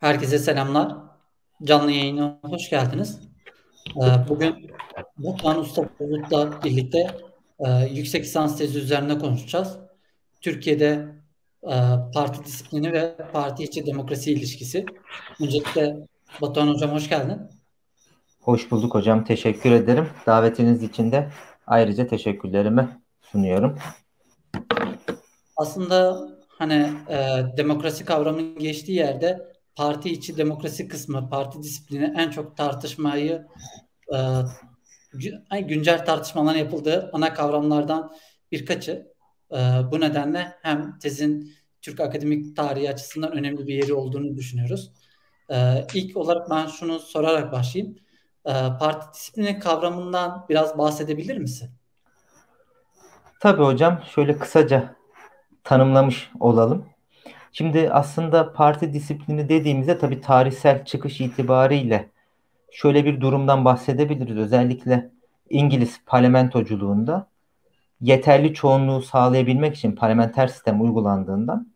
Herkese selamlar. Canlı yayına hoş geldiniz. Ee, bugün Batuhan Usta Bulut'la birlikte e, yüksek lisans tezi üzerine konuşacağız. Türkiye'de e, parti disiplini ve parti içi demokrasi ilişkisi. Öncelikle Batuhan Hocam hoş geldin. Hoş bulduk hocam. Teşekkür ederim. Davetiniz için de ayrıca teşekkürlerimi sunuyorum. Aslında hani e, demokrasi kavramının geçtiği yerde parti içi demokrasi kısmı, parti disiplini en çok tartışmayı e, güncel tartışmaların yapıldığı ana kavramlardan birkaçı. E, bu nedenle hem tezin Türk akademik tarihi açısından önemli bir yeri olduğunu düşünüyoruz. E, ilk olarak ben şunu sorarak başlayayım. E, parti disiplini kavramından biraz bahsedebilir misin? Tabii hocam. Şöyle kısaca tanımlamış olalım. Şimdi aslında parti disiplini dediğimizde tabii tarihsel çıkış itibariyle şöyle bir durumdan bahsedebiliriz. Özellikle İngiliz parlamentoculuğunda yeterli çoğunluğu sağlayabilmek için parlamenter sistem uygulandığından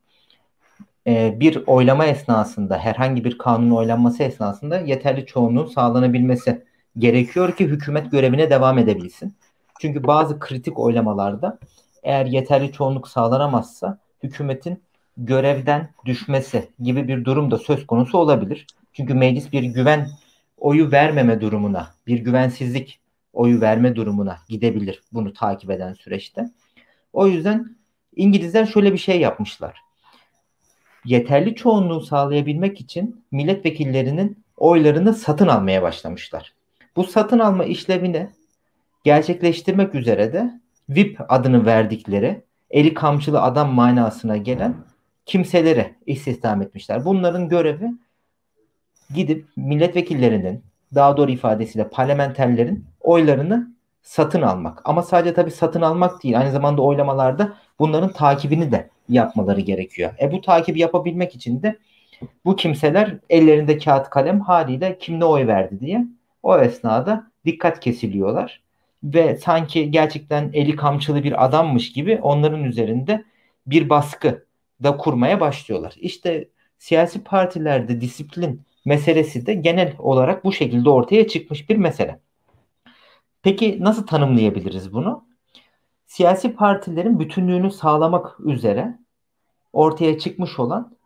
e, bir oylama esnasında herhangi bir kanun oylanması esnasında yeterli çoğunluğun sağlanabilmesi gerekiyor ki hükümet görevine devam edebilsin. Çünkü bazı kritik oylamalarda eğer yeterli çoğunluk sağlanamazsa hükümetin görevden düşmesi gibi bir durum da söz konusu olabilir. Çünkü meclis bir güven oyu vermeme durumuna, bir güvensizlik oyu verme durumuna gidebilir bunu takip eden süreçte. O yüzden İngilizler şöyle bir şey yapmışlar. Yeterli çoğunluğu sağlayabilmek için milletvekillerinin oylarını satın almaya başlamışlar. Bu satın alma işlevini gerçekleştirmek üzere de VIP adını verdikleri eli kamçılı adam manasına gelen kimseleri istihdam etmişler. Bunların görevi gidip milletvekillerinin daha doğru ifadesiyle parlamenterlerin oylarını satın almak. Ama sadece tabii satın almak değil. Aynı zamanda oylamalarda bunların takibini de yapmaları gerekiyor. E bu takibi yapabilmek için de bu kimseler ellerinde kağıt kalem haliyle kim ne oy verdi diye o esnada dikkat kesiliyorlar. Ve sanki gerçekten eli kamçılı bir adammış gibi onların üzerinde bir baskı da kurmaya başlıyorlar. İşte siyasi partilerde disiplin meselesi de genel olarak bu şekilde ortaya çıkmış bir mesele. Peki nasıl tanımlayabiliriz bunu? Siyasi partilerin bütünlüğünü sağlamak üzere ortaya çıkmış olan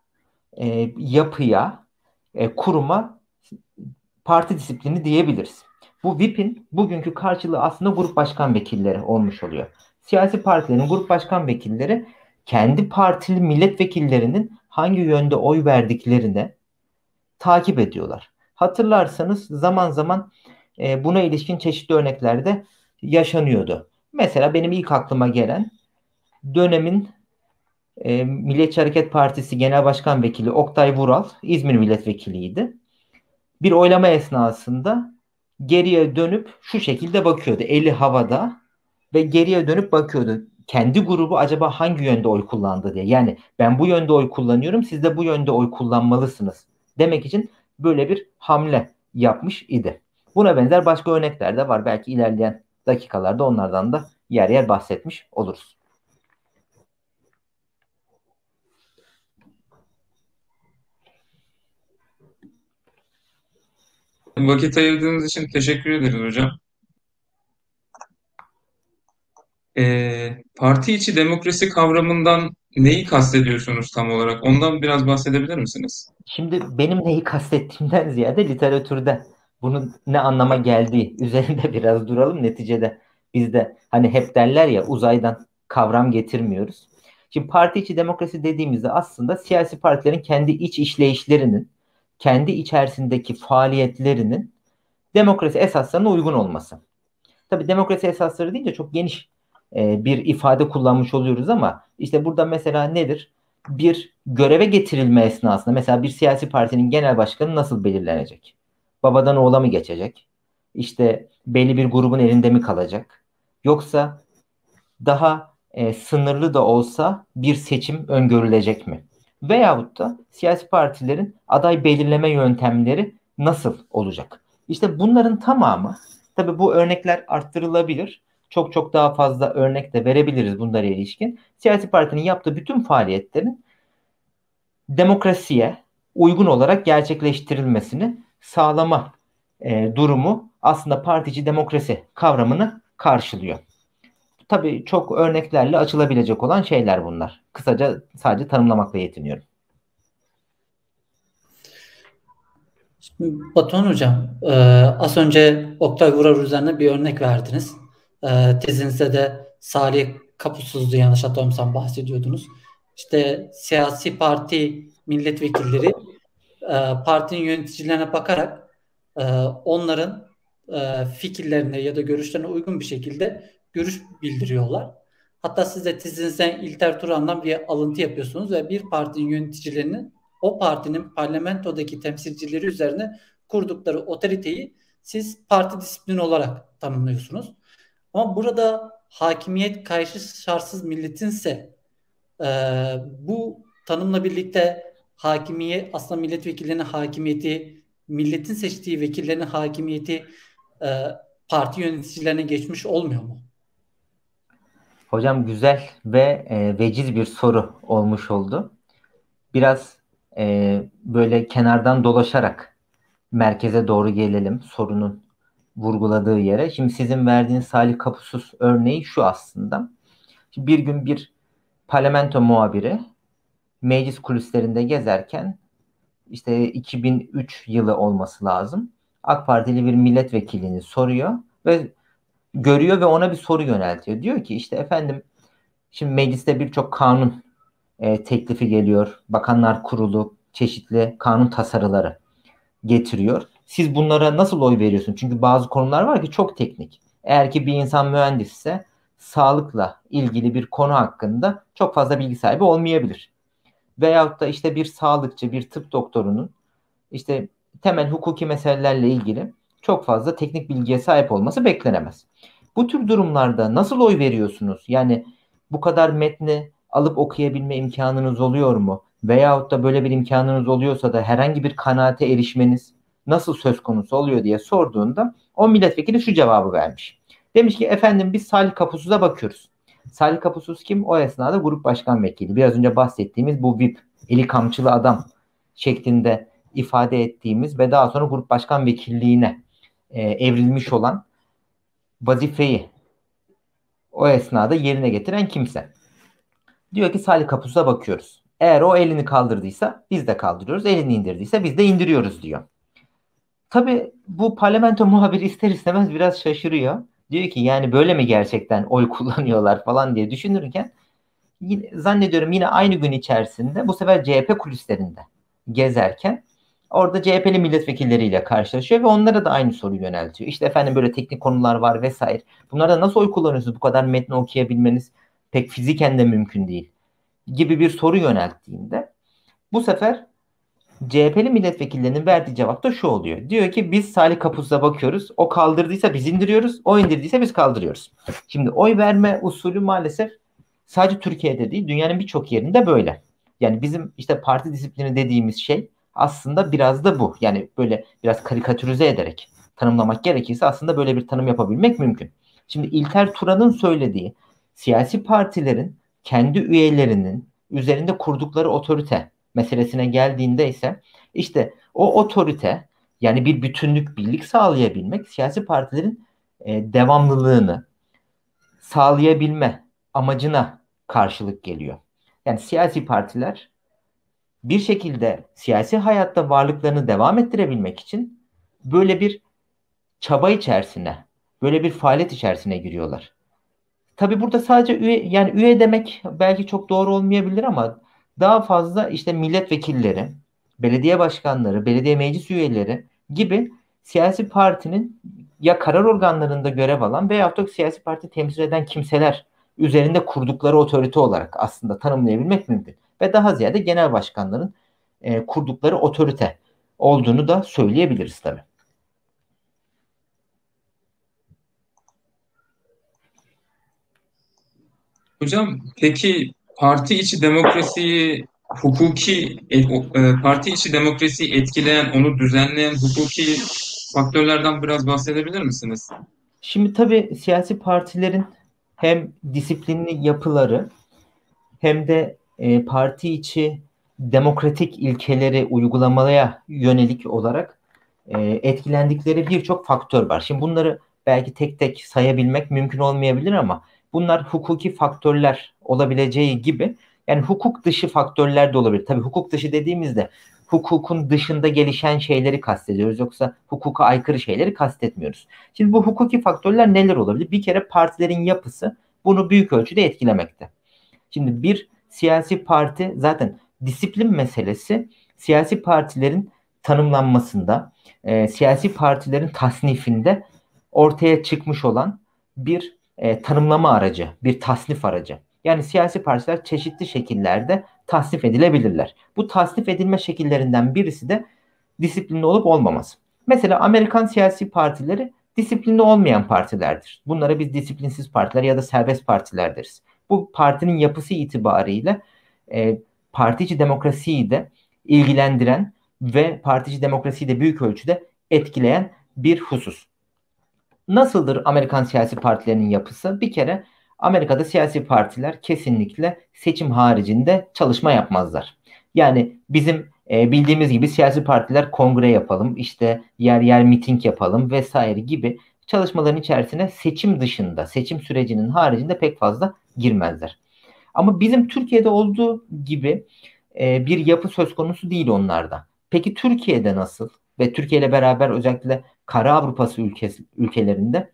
e, yapıya, e, kuruma parti disiplini diyebiliriz. Bu VIP'in bugünkü karşılığı aslında grup başkan vekilleri olmuş oluyor. Siyasi partilerin grup başkan vekilleri kendi partili milletvekillerinin hangi yönde oy verdiklerini takip ediyorlar. Hatırlarsanız zaman zaman e, buna ilişkin çeşitli örneklerde yaşanıyordu. Mesela benim ilk aklıma gelen dönemin e, Milliyetçi Hareket Partisi Genel Başkan Vekili Oktay Vural İzmir Milletvekiliydi. Bir oylama esnasında geriye dönüp şu şekilde bakıyordu. Eli havada ve geriye dönüp bakıyordu kendi grubu acaba hangi yönde oy kullandı diye. Yani ben bu yönde oy kullanıyorum siz de bu yönde oy kullanmalısınız demek için böyle bir hamle yapmış idi. Buna benzer başka örnekler de var. Belki ilerleyen dakikalarda onlardan da yer yer bahsetmiş oluruz. Vakit ayırdığınız için teşekkür ederiz hocam. E, parti içi demokrasi kavramından neyi kastediyorsunuz tam olarak? Ondan biraz bahsedebilir misiniz? Şimdi benim neyi kastettiğimden ziyade literatürde bunun ne anlama geldiği üzerinde biraz duralım. Neticede biz de hani hep derler ya uzaydan kavram getirmiyoruz. Şimdi parti içi demokrasi dediğimizde aslında siyasi partilerin kendi iç işleyişlerinin, kendi içerisindeki faaliyetlerinin demokrasi esaslarına uygun olması. Tabii demokrasi esasları deyince çok geniş e, bir ifade kullanmış oluyoruz ama işte burada mesela nedir? Bir göreve getirilme esnasında mesela bir siyasi partinin genel başkanı nasıl belirlenecek? Babadan oğula mı geçecek? İşte belli bir grubun elinde mi kalacak? Yoksa daha e, sınırlı da olsa bir seçim öngörülecek mi? Veyahut da siyasi partilerin aday belirleme yöntemleri nasıl olacak? İşte bunların tamamı tabi bu örnekler arttırılabilir çok çok daha fazla örnek de verebiliriz bunlara ilişkin. Siyasi partinin yaptığı bütün faaliyetlerin demokrasiye, uygun olarak gerçekleştirilmesini sağlama e, durumu aslında partici demokrasi kavramını karşılıyor. Tabii çok örneklerle açılabilecek olan şeyler bunlar. Kısaca sadece tanımlamakla yetiniyorum. Batuhan Hocam, e, az önce Oktay Vurar üzerine bir örnek verdiniz. E, tezinizde de Salih Kapusuz'du yanlış hatırlamıyorsam bahsediyordunuz. İşte siyasi parti milletvekilleri e, partinin yöneticilerine bakarak e, onların e, fikirlerine ya da görüşlerine uygun bir şekilde görüş bildiriyorlar. Hatta siz de tezinizden İlter Turan'dan bir alıntı yapıyorsunuz ve bir partinin yöneticilerinin o partinin parlamentodaki temsilcileri üzerine kurdukları otoriteyi siz parti disiplini olarak tanımlıyorsunuz. Ama burada hakimiyet karşı şartsız milletinse e, bu tanımla birlikte hakimiyet aslında milletvekillerinin hakimiyeti milletin seçtiği vekillerin hakimiyeti e, parti yöneticilerine geçmiş olmuyor mu? Hocam güzel ve e, veciz bir soru olmuş oldu. Biraz e, böyle kenardan dolaşarak merkeze doğru gelelim sorunun vurguladığı yere. Şimdi sizin verdiğiniz Salih Kapusuz örneği şu aslında. Şimdi bir gün bir parlamento muhabiri meclis kulislerinde gezerken işte 2003 yılı olması lazım. AK Partili bir milletvekilini soruyor ve görüyor ve ona bir soru yöneltiyor. Diyor ki işte efendim şimdi mecliste birçok kanun e, teklifi geliyor. Bakanlar Kurulu çeşitli kanun tasarıları getiriyor. Siz bunlara nasıl oy veriyorsunuz? Çünkü bazı konular var ki çok teknik. Eğer ki bir insan mühendisse sağlıkla ilgili bir konu hakkında çok fazla bilgi sahibi olmayabilir. Veyahut da işte bir sağlıkçı, bir tıp doktorunun işte temel hukuki meselelerle ilgili çok fazla teknik bilgiye sahip olması beklenemez. Bu tür durumlarda nasıl oy veriyorsunuz? Yani bu kadar metni alıp okuyabilme imkanınız oluyor mu? Veyahut da böyle bir imkanınız oluyorsa da herhangi bir kanaate erişmeniz nasıl söz konusu oluyor diye sorduğunda o milletvekili şu cevabı vermiş. Demiş ki efendim biz Salih Kapusuz'a bakıyoruz. Salih Kapusuz kim? O esnada grup başkan vekili. Biraz önce bahsettiğimiz bu VIP, eli kamçılı adam şeklinde ifade ettiğimiz ve daha sonra grup başkan vekilliğine e, evrilmiş olan vazifeyi o esnada yerine getiren kimse. Diyor ki Salih Kapus'a bakıyoruz. Eğer o elini kaldırdıysa biz de kaldırıyoruz. Elini indirdiyse biz de indiriyoruz diyor. Tabi bu parlamento muhabiri ister istemez biraz şaşırıyor. Diyor ki yani böyle mi gerçekten oy kullanıyorlar falan diye düşünürken yine, zannediyorum yine aynı gün içerisinde bu sefer CHP kulislerinde gezerken orada CHP'li milletvekilleriyle karşılaşıyor ve onlara da aynı soruyu yöneltiyor. İşte efendim böyle teknik konular var vesaire. Bunlarda nasıl oy kullanıyorsunuz? Bu kadar metni okuyabilmeniz pek fiziken de mümkün değil gibi bir soru yönelttiğinde bu sefer CHP'li milletvekillerinin verdiği cevap da şu oluyor. Diyor ki biz Salih Kapuz'a bakıyoruz. O kaldırdıysa biz indiriyoruz. O indirdiyse biz kaldırıyoruz. Şimdi oy verme usulü maalesef sadece Türkiye'de değil dünyanın birçok yerinde böyle. Yani bizim işte parti disiplini dediğimiz şey aslında biraz da bu. Yani böyle biraz karikatürize ederek tanımlamak gerekirse aslında böyle bir tanım yapabilmek mümkün. Şimdi İlter Turan'ın söylediği siyasi partilerin kendi üyelerinin üzerinde kurdukları otorite meselesine geldiğinde ise işte o otorite yani bir bütünlük, birlik sağlayabilmek siyasi partilerin e, devamlılığını sağlayabilme amacına karşılık geliyor. Yani siyasi partiler bir şekilde siyasi hayatta varlıklarını devam ettirebilmek için böyle bir çaba içerisine, böyle bir faaliyet içerisine giriyorlar. Tabii burada sadece üye yani üye demek belki çok doğru olmayabilir ama daha fazla işte milletvekilleri, belediye başkanları, belediye meclis üyeleri gibi siyasi partinin ya karar organlarında görev alan veya da siyasi parti temsil eden kimseler üzerinde kurdukları otorite olarak aslında tanımlayabilmek mümkün. Ve daha ziyade genel başkanların e, kurdukları otorite olduğunu da söyleyebiliriz tabii. Hocam peki parti içi demokrasiyi hukuki e, e, parti içi demokrasiyi etkileyen, onu düzenleyen hukuki faktörlerden biraz bahsedebilir misiniz? Şimdi tabii siyasi partilerin hem disiplinli yapıları hem de e, parti içi demokratik ilkeleri uygulamaya yönelik olarak e, etkilendikleri birçok faktör var. Şimdi bunları belki tek tek sayabilmek mümkün olmayabilir ama bunlar hukuki faktörler olabileceği gibi yani hukuk dışı faktörler de olabilir. Tabii hukuk dışı dediğimizde hukukun dışında gelişen şeyleri kastediyoruz. Yoksa hukuka aykırı şeyleri kastetmiyoruz. Şimdi bu hukuki faktörler neler olabilir? Bir kere partilerin yapısı bunu büyük ölçüde etkilemekte. Şimdi bir siyasi parti zaten disiplin meselesi siyasi partilerin tanımlanmasında, e, siyasi partilerin tasnifinde ortaya çıkmış olan bir e, tanımlama aracı, bir tasnif aracı. Yani siyasi partiler çeşitli şekillerde tasnif edilebilirler. Bu tasnif edilme şekillerinden birisi de disiplinli olup olmaması. Mesela Amerikan siyasi partileri disiplinli olmayan partilerdir. Bunlara biz disiplinsiz partiler ya da serbest partiler deriz. Bu partinin yapısı itibariyle e, partici demokrasiyi de ilgilendiren ve partici demokrasiyi de büyük ölçüde etkileyen bir husus. Nasıldır Amerikan siyasi partilerinin yapısı? Bir kere Amerika'da siyasi partiler kesinlikle seçim haricinde çalışma yapmazlar. Yani bizim e, bildiğimiz gibi siyasi partiler kongre yapalım, işte yer yer miting yapalım vesaire gibi çalışmaların içerisine seçim dışında, seçim sürecinin haricinde pek fazla girmezler. Ama bizim Türkiye'de olduğu gibi e, bir yapı söz konusu değil onlarda. Peki Türkiye'de nasıl? Ve Türkiye ile beraber özellikle Kara Avrupası ülkesi, ülkelerinde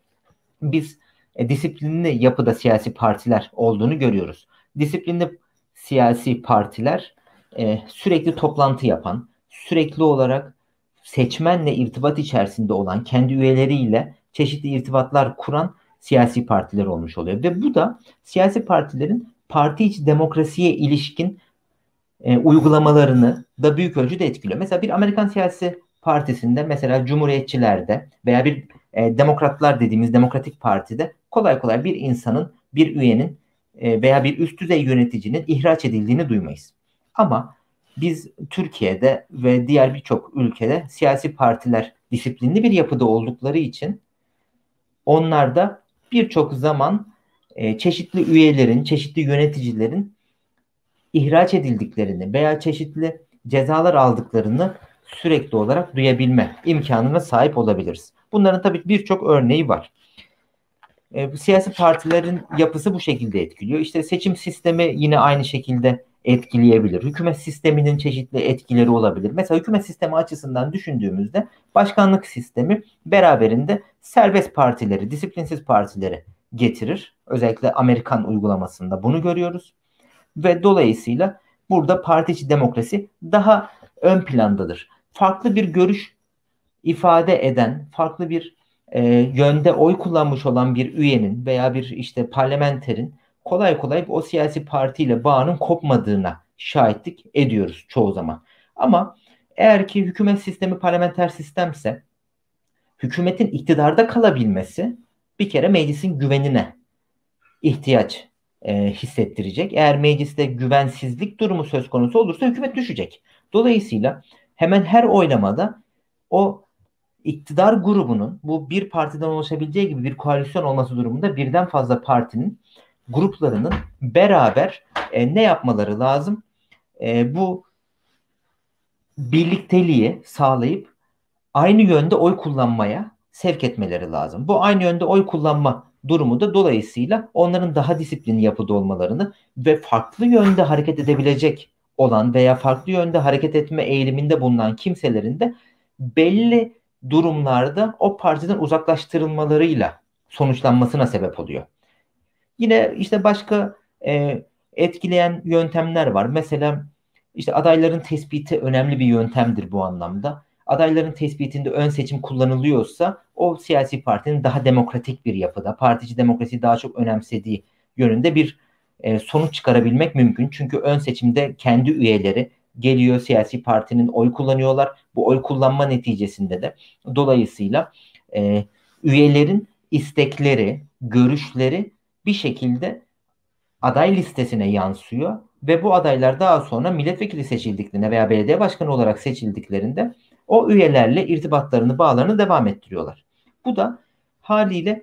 biz e, disiplinli yapıda siyasi partiler olduğunu görüyoruz. Disiplinli siyasi partiler e, sürekli toplantı yapan, sürekli olarak seçmenle irtibat içerisinde olan, kendi üyeleriyle çeşitli irtibatlar kuran siyasi partiler olmuş oluyor. Ve bu da siyasi partilerin parti içi demokrasiye ilişkin e, uygulamalarını da büyük ölçüde etkiliyor. Mesela bir Amerikan siyasi partisinde mesela Cumhuriyetçilerde veya bir e, demokratlar dediğimiz demokratik partide kolay kolay bir insanın, bir üyenin e, veya bir üst düzey yöneticinin ihraç edildiğini duymayız. Ama biz Türkiye'de ve diğer birçok ülkede siyasi partiler disiplinli bir yapıda oldukları için onlarda birçok zaman e, çeşitli üyelerin, çeşitli yöneticilerin ihraç edildiklerini veya çeşitli cezalar aldıklarını sürekli olarak duyabilme imkanına sahip olabiliriz. Bunların tabii birçok örneği var. E, siyasi partilerin yapısı bu şekilde etkiliyor. İşte seçim sistemi yine aynı şekilde etkileyebilir. Hükümet sisteminin çeşitli etkileri olabilir. Mesela hükümet sistemi açısından düşündüğümüzde başkanlık sistemi beraberinde serbest partileri, disiplinsiz partileri getirir. Özellikle Amerikan uygulamasında bunu görüyoruz. Ve dolayısıyla burada partici demokrasi daha ön plandadır. Farklı bir görüş ifade eden, farklı bir e, yönde oy kullanmış olan bir üyenin veya bir işte parlamenterin kolay kolay o siyasi partiyle bağının kopmadığına şahitlik ediyoruz çoğu zaman. Ama eğer ki hükümet sistemi parlamenter sistemse hükümetin iktidarda kalabilmesi bir kere meclisin güvenine ihtiyaç e, hissettirecek. Eğer mecliste güvensizlik durumu söz konusu olursa hükümet düşecek. Dolayısıyla hemen her oylamada o iktidar grubunun bu bir partiden oluşabileceği gibi bir koalisyon olması durumunda birden fazla partinin gruplarının beraber e, ne yapmaları lazım? E, bu birlikteliği sağlayıp aynı yönde oy kullanmaya sevk etmeleri lazım. Bu aynı yönde oy kullanma durumu da dolayısıyla onların daha disiplinli yapıda olmalarını ve farklı yönde hareket edebilecek olan veya farklı yönde hareket etme eğiliminde bulunan kimselerin de belli durumlarda o partiden uzaklaştırılmalarıyla sonuçlanmasına sebep oluyor. Yine işte başka e, etkileyen yöntemler var. Mesela işte adayların tespiti önemli bir yöntemdir bu anlamda. Adayların tespitinde ön seçim kullanılıyorsa o siyasi partinin daha demokratik bir yapıda, partici demokrasiyi daha çok önemsediği yönünde bir e, sonuç çıkarabilmek mümkün. Çünkü ön seçimde kendi üyeleri geliyor siyasi partinin oy kullanıyorlar. Bu oy kullanma neticesinde de dolayısıyla e, üyelerin istekleri, görüşleri bir şekilde aday listesine yansıyor ve bu adaylar daha sonra milletvekili seçildiklerinde veya belediye başkanı olarak seçildiklerinde o üyelerle irtibatlarını, bağlarını devam ettiriyorlar. Bu da haliyle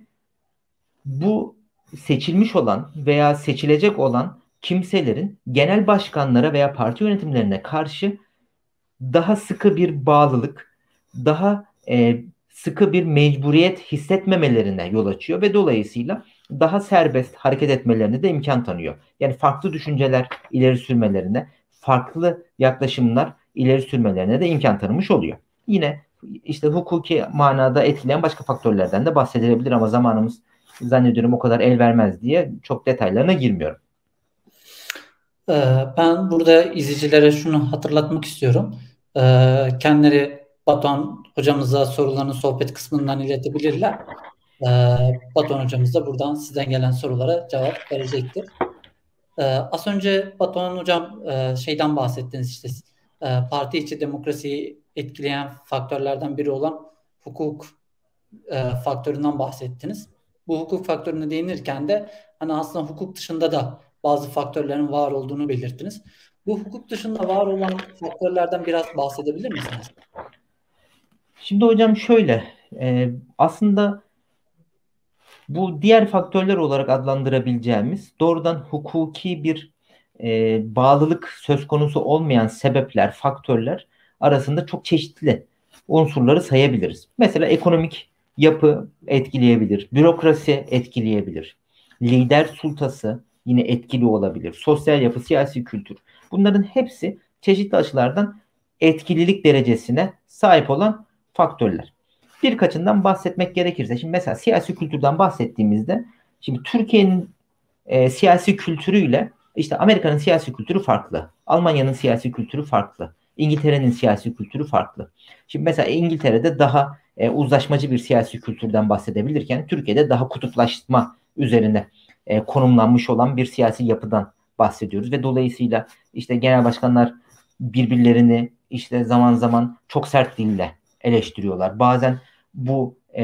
bu seçilmiş olan veya seçilecek olan kimselerin genel başkanlara veya parti yönetimlerine karşı daha sıkı bir bağlılık, daha e, sıkı bir mecburiyet hissetmemelerine yol açıyor ve dolayısıyla daha serbest hareket etmelerine de imkan tanıyor. Yani farklı düşünceler ileri sürmelerine, farklı yaklaşımlar ileri sürmelerine de imkan tanımış oluyor. Yine işte hukuki manada etkileyen başka faktörlerden de bahsedilebilir ama zamanımız zannediyorum o kadar el vermez diye çok detaylarına girmiyorum. Ee, ben burada izleyicilere şunu hatırlatmak istiyorum. Ee, kendileri Batuhan hocamıza sorularını sohbet kısmından iletebilirler. Ee, Batuhan hocamız da buradan sizden gelen sorulara cevap verecektir. Az önce Batuhan hocam e, şeyden bahsettiniz işte e, parti içi demokrasiyi etkileyen faktörlerden biri olan hukuk e, faktöründen bahsettiniz. Bu hukuk faktörüne değinirken de hani aslında hukuk dışında da bazı faktörlerin var olduğunu belirttiniz. Bu hukuk dışında var olan faktörlerden biraz bahsedebilir misiniz? Şimdi hocam şöyle e, aslında bu diğer faktörler olarak adlandırabileceğimiz doğrudan hukuki bir e, bağlılık söz konusu olmayan sebepler, faktörler arasında çok çeşitli unsurları sayabiliriz. Mesela ekonomik yapı etkileyebilir, bürokrasi etkileyebilir, lider sultası yine etkili olabilir, sosyal yapı, siyasi kültür. Bunların hepsi çeşitli açılardan etkililik derecesine sahip olan faktörler. Birkaçından bahsetmek gerekirse, şimdi mesela siyasi kültürden bahsettiğimizde, şimdi Türkiye'nin e, siyasi kültürüyle işte Amerika'nın siyasi kültürü farklı. Almanya'nın siyasi kültürü farklı. İngiltere'nin siyasi kültürü farklı. Şimdi mesela İngiltere'de daha e, uzlaşmacı bir siyasi kültürden bahsedebilirken Türkiye'de daha kutuplaşma üzerine e, konumlanmış olan bir siyasi yapıdan bahsediyoruz ve dolayısıyla işte genel başkanlar birbirlerini işte zaman zaman çok sert dille eleştiriyorlar. Bazen bu e,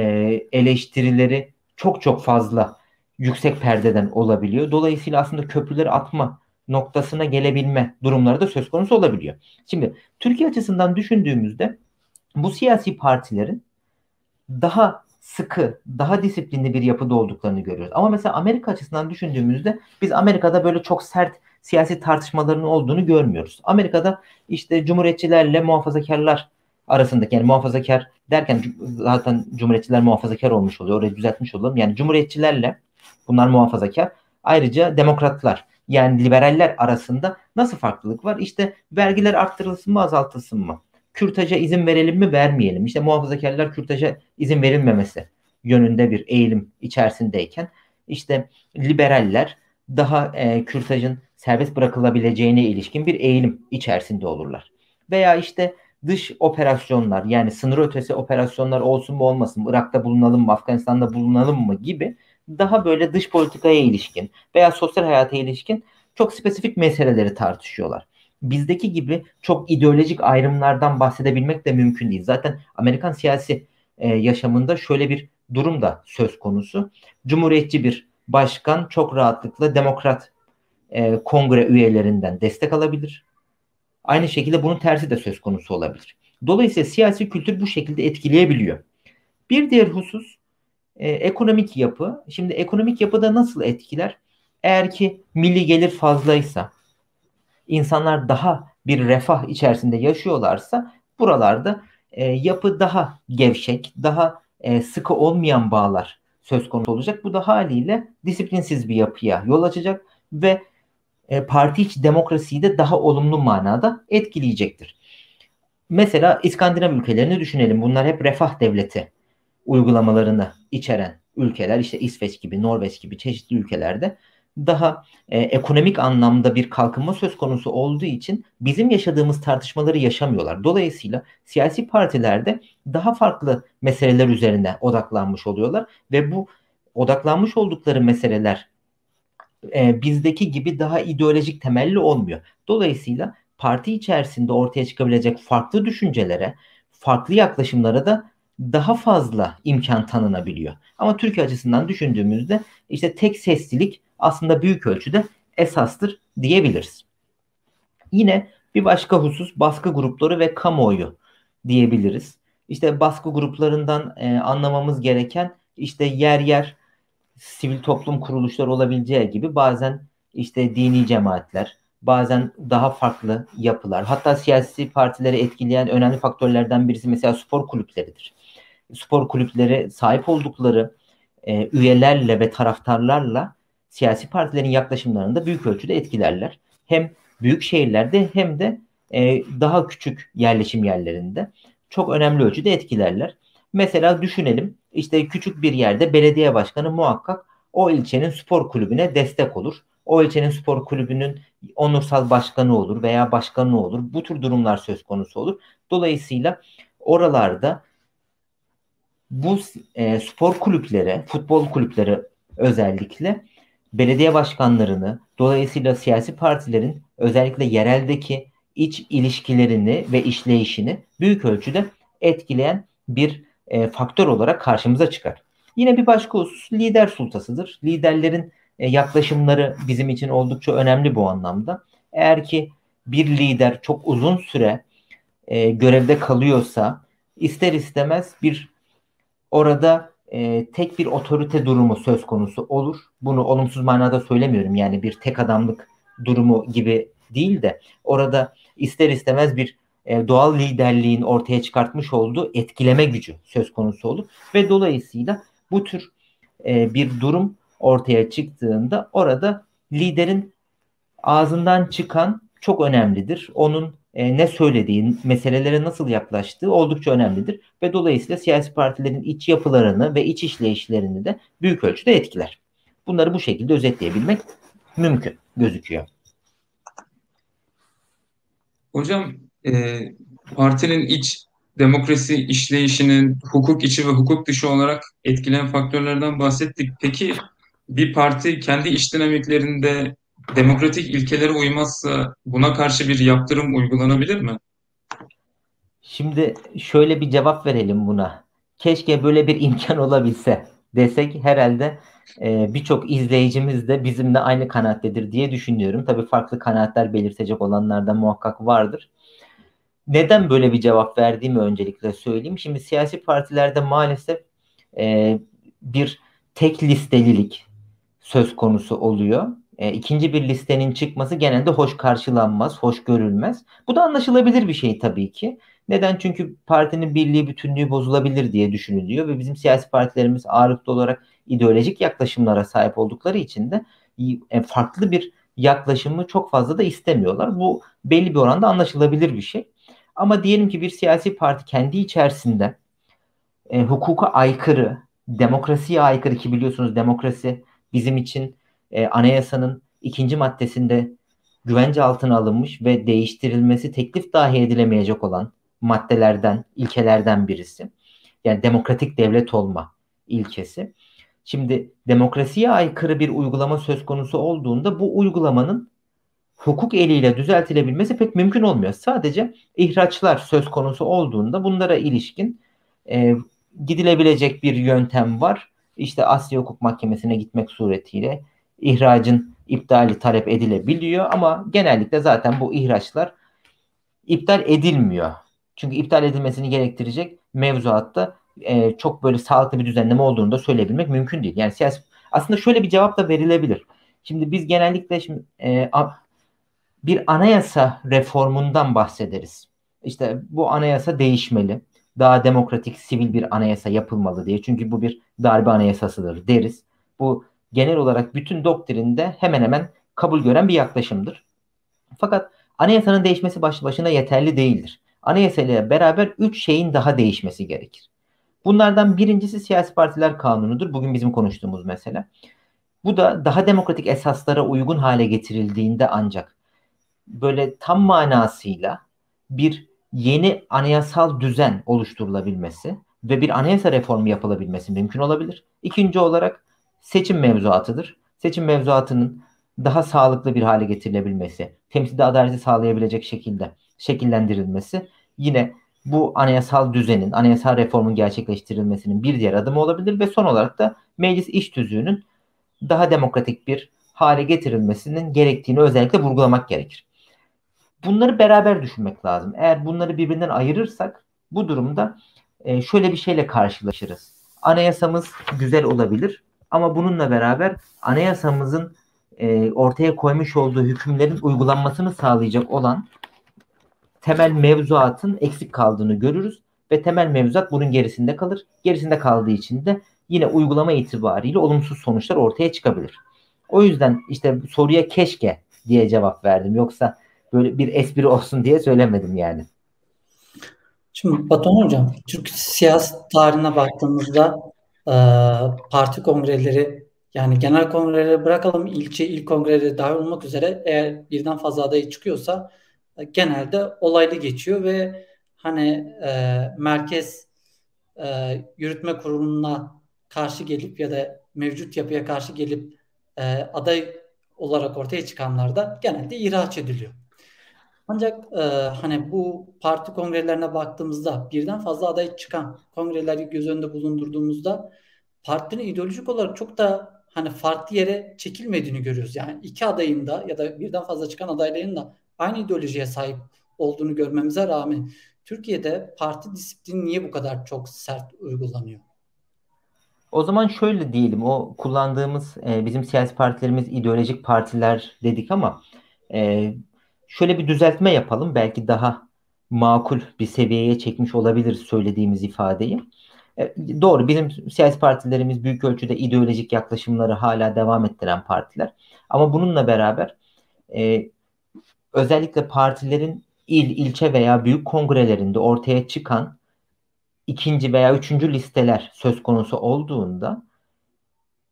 eleştirileri çok çok fazla yüksek perdeden olabiliyor. Dolayısıyla aslında köprüleri atma noktasına gelebilme durumları da söz konusu olabiliyor. Şimdi Türkiye açısından düşündüğümüzde bu siyasi partilerin daha sıkı, daha disiplinli bir yapıda olduklarını görüyoruz. Ama mesela Amerika açısından düşündüğümüzde biz Amerika'da böyle çok sert siyasi tartışmaların olduğunu görmüyoruz. Amerika'da işte cumhuriyetçilerle muhafazakarlar arasındaki yani muhafazakar derken zaten cumhuriyetçiler muhafazakar olmuş oluyor. Orayı düzeltmiş olalım. Yani cumhuriyetçilerle bunlar muhafazakar. Ayrıca demokratlar yani liberaller arasında nasıl farklılık var? İşte vergiler arttırılsın mı azaltılsın mı? Kürtaja izin verelim mi vermeyelim? İşte muhafazakarlar kürtaja izin verilmemesi yönünde bir eğilim içerisindeyken işte liberaller daha e, kürtajın serbest bırakılabileceğine ilişkin bir eğilim içerisinde olurlar. Veya işte dış operasyonlar yani sınır ötesi operasyonlar olsun mu olmasın mı, Irak'ta bulunalım mı, Afganistan'da bulunalım mı gibi daha böyle dış politikaya ilişkin veya sosyal hayata ilişkin çok spesifik meseleleri tartışıyorlar. Bizdeki gibi çok ideolojik ayrımlardan bahsedebilmek de mümkün değil. Zaten Amerikan siyasi e, yaşamında şöyle bir durum da söz konusu. Cumhuriyetçi bir başkan çok rahatlıkla demokrat e, kongre üyelerinden destek alabilir. Aynı şekilde bunun tersi de söz konusu olabilir. Dolayısıyla siyasi kültür bu şekilde etkileyebiliyor. Bir diğer husus e, ekonomik yapı. Şimdi ekonomik yapıda nasıl etkiler? Eğer ki milli gelir fazlaysa, insanlar daha bir refah içerisinde yaşıyorlarsa buralarda e, yapı daha gevşek, daha e, sıkı olmayan bağlar söz konusu olacak. Bu da haliyle disiplinsiz bir yapıya yol açacak ve e, parti içi demokrasiyi de daha olumlu manada etkileyecektir. Mesela İskandinav ülkelerini düşünelim. Bunlar hep refah devleti uygulamalarını içeren ülkeler işte İsveç gibi, Norveç gibi çeşitli ülkelerde daha e, ekonomik anlamda bir kalkınma söz konusu olduğu için bizim yaşadığımız tartışmaları yaşamıyorlar. Dolayısıyla siyasi partilerde daha farklı meseleler üzerine odaklanmış oluyorlar ve bu odaklanmış oldukları meseleler e, bizdeki gibi daha ideolojik temelli olmuyor. Dolayısıyla parti içerisinde ortaya çıkabilecek farklı düşüncelere, farklı yaklaşımlara da daha fazla imkan tanınabiliyor. Ama Türkiye açısından düşündüğümüzde işte tek seslilik aslında büyük ölçüde esastır diyebiliriz. Yine bir başka husus baskı grupları ve kamuoyu diyebiliriz. İşte baskı gruplarından e, anlamamız gereken işte yer yer sivil toplum kuruluşları olabileceği gibi bazen işte dini cemaatler, bazen daha farklı yapılar, hatta siyasi partileri etkileyen önemli faktörlerden birisi mesela spor kulüpleridir. Spor kulüpleri sahip oldukları e, üyelerle ve taraftarlarla siyasi partilerin yaklaşımlarını da büyük ölçüde etkilerler. Hem büyük şehirlerde hem de e, daha küçük yerleşim yerlerinde çok önemli ölçüde etkilerler. Mesela düşünelim işte küçük bir yerde belediye başkanı muhakkak o ilçenin spor kulübüne destek olur. O ilçenin spor kulübünün onursal başkanı olur veya başkanı olur. Bu tür durumlar söz konusu olur. Dolayısıyla oralarda bu e, spor kulüpleri, futbol kulüpleri özellikle belediye başkanlarını, dolayısıyla siyasi partilerin özellikle yereldeki iç ilişkilerini ve işleyişini büyük ölçüde etkileyen bir e, faktör olarak karşımıza çıkar. Yine bir başka husus lider sultasıdır. Liderlerin e, yaklaşımları bizim için oldukça önemli bu anlamda. Eğer ki bir lider çok uzun süre e, görevde kalıyorsa ister istemez bir orada e, tek bir otorite durumu söz konusu olur. Bunu olumsuz manada söylemiyorum. Yani bir tek adamlık durumu gibi değil de orada ister istemez bir e, doğal liderliğin ortaya çıkartmış olduğu etkileme gücü söz konusu olur ve dolayısıyla bu tür e, bir durum ortaya çıktığında orada liderin ağzından çıkan çok önemlidir. Onun e, ne söylediği, meselelere nasıl yaklaştığı oldukça önemlidir ve dolayısıyla siyasi partilerin iç yapılarını ve iç işleyişlerini de büyük ölçüde etkiler. Bunları bu şekilde özetleyebilmek mümkün gözüküyor. Hocam e, partinin iç demokrasi işleyişinin hukuk içi ve hukuk dışı olarak etkileyen faktörlerden bahsettik. Peki bir parti kendi iç dinamiklerinde demokratik ilkelere uymazsa buna karşı bir yaptırım uygulanabilir mi? Şimdi şöyle bir cevap verelim buna. Keşke böyle bir imkan olabilse desek herhalde e, birçok izleyicimiz de bizimle aynı kanaattedir diye düşünüyorum. Tabii farklı kanaatler belirtecek olanlar da muhakkak vardır. Neden böyle bir cevap verdiğimi öncelikle söyleyeyim. Şimdi siyasi partilerde maalesef e, bir tek listelilik söz konusu oluyor. E, ikinci bir listenin çıkması genelde hoş karşılanmaz, hoş görülmez. Bu da anlaşılabilir bir şey tabii ki. Neden? Çünkü partinin birliği, bütünlüğü bozulabilir diye düşünülüyor ve bizim siyasi partilerimiz ağırlıklı olarak ideolojik yaklaşımlara sahip oldukları için de e, farklı bir yaklaşımı çok fazla da istemiyorlar. Bu belli bir oranda anlaşılabilir bir şey. Ama diyelim ki bir siyasi parti kendi içerisinde e, hukuka aykırı, demokrasiye aykırı ki biliyorsunuz demokrasi bizim için e, anayasanın ikinci maddesinde güvence altına alınmış ve değiştirilmesi teklif dahi edilemeyecek olan maddelerden, ilkelerden birisi. Yani demokratik devlet olma ilkesi. Şimdi demokrasiye aykırı bir uygulama söz konusu olduğunda bu uygulamanın hukuk eliyle düzeltilebilmesi pek mümkün olmuyor. Sadece ihraçlar söz konusu olduğunda bunlara ilişkin e, gidilebilecek bir yöntem var. İşte Asya Hukuk Mahkemesi'ne gitmek suretiyle ihracın iptali talep edilebiliyor ama genellikle zaten bu ihraçlar iptal edilmiyor. Çünkü iptal edilmesini gerektirecek mevzuatta e, çok böyle sağlıklı bir düzenleme olduğunu da söyleyebilmek mümkün değil. Yani siyasi aslında şöyle bir cevap da verilebilir. Şimdi biz genellikle şimdi e, bir anayasa reformundan bahsederiz. İşte bu anayasa değişmeli. Daha demokratik, sivil bir anayasa yapılmalı diye. Çünkü bu bir darbe anayasasıdır deriz. Bu genel olarak bütün doktrinde hemen hemen kabul gören bir yaklaşımdır. Fakat anayasanın değişmesi başlı başına yeterli değildir. Anayasayla beraber üç şeyin daha değişmesi gerekir. Bunlardan birincisi siyasi partiler kanunudur. Bugün bizim konuştuğumuz mesele. Bu da daha demokratik esaslara uygun hale getirildiğinde ancak böyle tam manasıyla bir yeni anayasal düzen oluşturulabilmesi ve bir anayasa reformu yapılabilmesi mümkün olabilir. İkinci olarak seçim mevzuatıdır. Seçim mevzuatının daha sağlıklı bir hale getirilebilmesi, temsilde adaleti sağlayabilecek şekilde şekillendirilmesi yine bu anayasal düzenin, anayasal reformun gerçekleştirilmesinin bir diğer adımı olabilir ve son olarak da meclis iş tüzüğünün daha demokratik bir hale getirilmesinin gerektiğini özellikle vurgulamak gerekir. Bunları beraber düşünmek lazım. Eğer bunları birbirinden ayırırsak bu durumda e, şöyle bir şeyle karşılaşırız. Anayasamız güzel olabilir ama bununla beraber anayasamızın e, ortaya koymuş olduğu hükümlerin uygulanmasını sağlayacak olan temel mevzuatın eksik kaldığını görürüz ve temel mevzuat bunun gerisinde kalır. Gerisinde kaldığı için de yine uygulama itibariyle olumsuz sonuçlar ortaya çıkabilir. O yüzden işte soruya keşke diye cevap verdim. Yoksa böyle bir espri olsun diye söylemedim yani. Şimdi Batuhan Hocam, Türk siyasi tarihine baktığımızda parti kongreleri yani genel kongreleri bırakalım ilçe il kongreleri dahil olmak üzere eğer birden fazla aday çıkıyorsa e, genelde olaylı geçiyor ve hani e, merkez e, yürütme kuruluna karşı gelip ya da mevcut yapıya karşı gelip e, aday olarak ortaya çıkanlar da genelde ihraç ediliyor. Ancak e, hani bu parti kongrelerine baktığımızda birden fazla aday çıkan kongreleri göz önünde bulundurduğumuzda partinin ideolojik olarak çok da hani farklı yere çekilmediğini görüyoruz. Yani iki adayın da ya da birden fazla çıkan adayların da aynı ideolojiye sahip olduğunu görmemize rağmen Türkiye'de parti disiplini niye bu kadar çok sert uygulanıyor? O zaman şöyle diyelim, o kullandığımız e, bizim siyasi partilerimiz ideolojik partiler dedik ama e, şöyle bir düzeltme yapalım. Belki daha makul bir seviyeye çekmiş olabilir söylediğimiz ifadeyi. E, doğru bizim siyasi partilerimiz büyük ölçüde ideolojik yaklaşımları hala devam ettiren partiler. Ama bununla beraber e, özellikle partilerin il, ilçe veya büyük kongrelerinde ortaya çıkan ikinci veya üçüncü listeler söz konusu olduğunda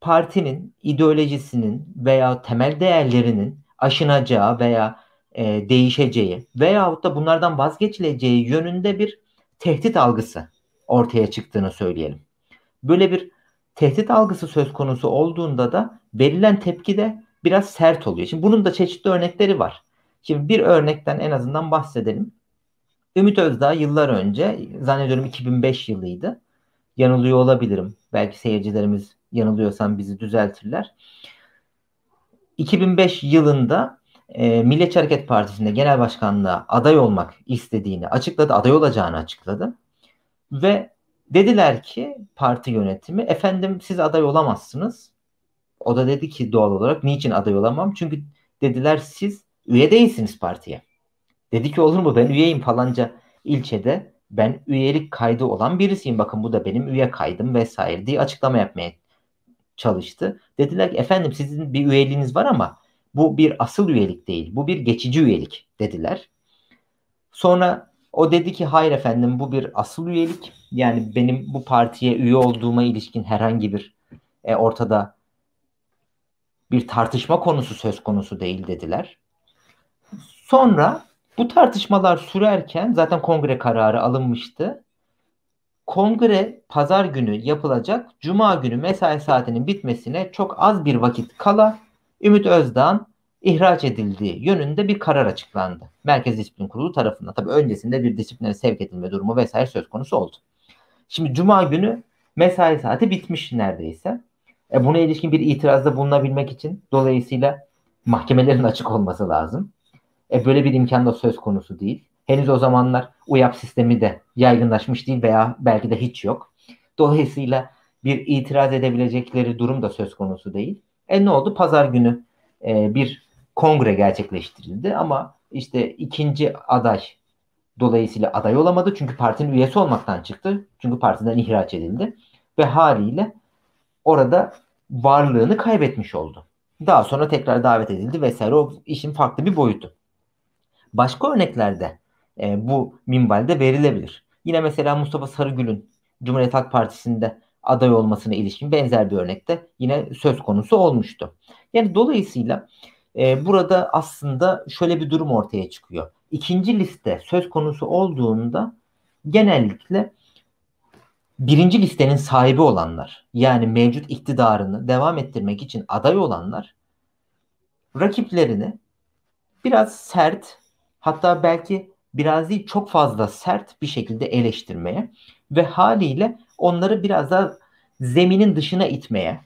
partinin ideolojisinin veya temel değerlerinin aşınacağı veya e, değişeceği veyahut da bunlardan vazgeçileceği yönünde bir tehdit algısı ortaya çıktığını söyleyelim. Böyle bir tehdit algısı söz konusu olduğunda da verilen tepki de biraz sert oluyor. Şimdi bunun da çeşitli örnekleri var. Şimdi bir örnekten en azından bahsedelim. Ümit Özdağ yıllar önce zannediyorum 2005 yılıydı. Yanılıyor olabilirim. Belki seyircilerimiz yanılıyorsam bizi düzeltirler. 2005 yılında e, Milliyetçi Hareket Partisi'nde genel başkanlığa aday olmak istediğini açıkladı. Aday olacağını açıkladı. Ve dediler ki parti yönetimi efendim siz aday olamazsınız. O da dedi ki doğal olarak niçin aday olamam? Çünkü dediler siz üye değilsiniz partiye. Dedi ki olur mu ben üyeyim falanca ilçede ben üyelik kaydı olan birisiyim. Bakın bu da benim üye kaydım vesaire diye açıklama yapmaya çalıştı. Dediler ki efendim sizin bir üyeliğiniz var ama bu bir asıl üyelik değil. Bu bir geçici üyelik dediler. Sonra o dedi ki hayır efendim bu bir asıl üyelik. Yani benim bu partiye üye olduğuma ilişkin herhangi bir e, ortada bir tartışma konusu söz konusu değil dediler. Sonra bu tartışmalar sürerken zaten kongre kararı alınmıştı. Kongre pazar günü yapılacak. Cuma günü mesai saatinin bitmesine çok az bir vakit kala Ümit Özdağ'ın ihraç edildiği yönünde bir karar açıklandı. Merkez Disiplin Kurulu tarafından. Tabii öncesinde bir disipline sevk edilme durumu vesaire söz konusu oldu. Şimdi Cuma günü mesai saati bitmiş neredeyse. E buna ilişkin bir itirazda bulunabilmek için dolayısıyla mahkemelerin açık olması lazım. E böyle bir imkan da söz konusu değil. Henüz o zamanlar UYAP sistemi de yaygınlaşmış değil veya belki de hiç yok. Dolayısıyla bir itiraz edebilecekleri durum da söz konusu değil. E ne oldu? Pazar günü e, bir kongre gerçekleştirildi ama işte ikinci aday dolayısıyla aday olamadı çünkü partinin üyesi olmaktan çıktı. Çünkü partiden ihraç edildi ve haliyle orada varlığını kaybetmiş oldu. Daha sonra tekrar davet edildi vesaire o işin farklı bir boyutu. Başka örneklerde e, bu minvalde verilebilir. Yine mesela Mustafa Sarıgül'ün Cumhuriyet Halk Partisi'nde aday olmasına ilişkin benzer bir örnekte yine söz konusu olmuştu. Yani dolayısıyla e, burada aslında şöyle bir durum ortaya çıkıyor. İkinci liste söz konusu olduğunda genellikle birinci listenin sahibi olanlar yani mevcut iktidarını devam ettirmek için aday olanlar rakiplerini biraz sert hatta belki biraz değil çok fazla sert bir şekilde eleştirmeye ve haliyle onları biraz daha zeminin dışına itmeye,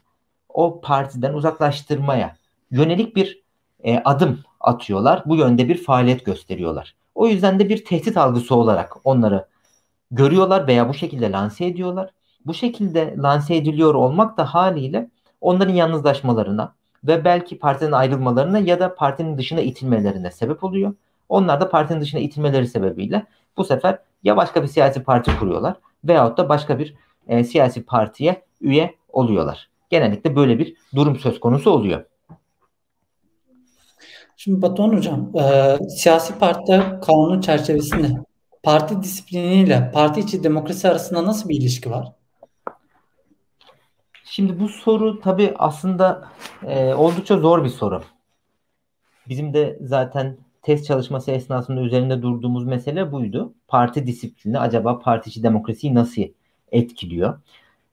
o partiden uzaklaştırmaya yönelik bir e, adım atıyorlar. Bu yönde bir faaliyet gösteriyorlar. O yüzden de bir tehdit algısı olarak onları görüyorlar veya bu şekilde lanse ediyorlar. Bu şekilde lanse ediliyor olmak da haliyle onların yalnızlaşmalarına, ve belki partiden ayrılmalarına ya da partinin dışına itilmelerine sebep oluyor. Onlar da partinin dışına itilmeleri sebebiyle bu sefer ya başka bir siyasi parti kuruyorlar veyahut da başka bir e, siyasi partiye üye oluyorlar. Genellikle böyle bir durum söz konusu oluyor. Şimdi Batuhan Hocam, e, siyasi partiler kanunu çerçevesinde parti disipliniyle parti içi demokrasi arasında nasıl bir ilişki var? Şimdi bu soru tabii aslında e, oldukça zor bir soru. Bizim de zaten test çalışması esnasında üzerinde durduğumuz mesele buydu. Parti disiplini acaba parti içi demokrasiyi nasıl etkiliyor?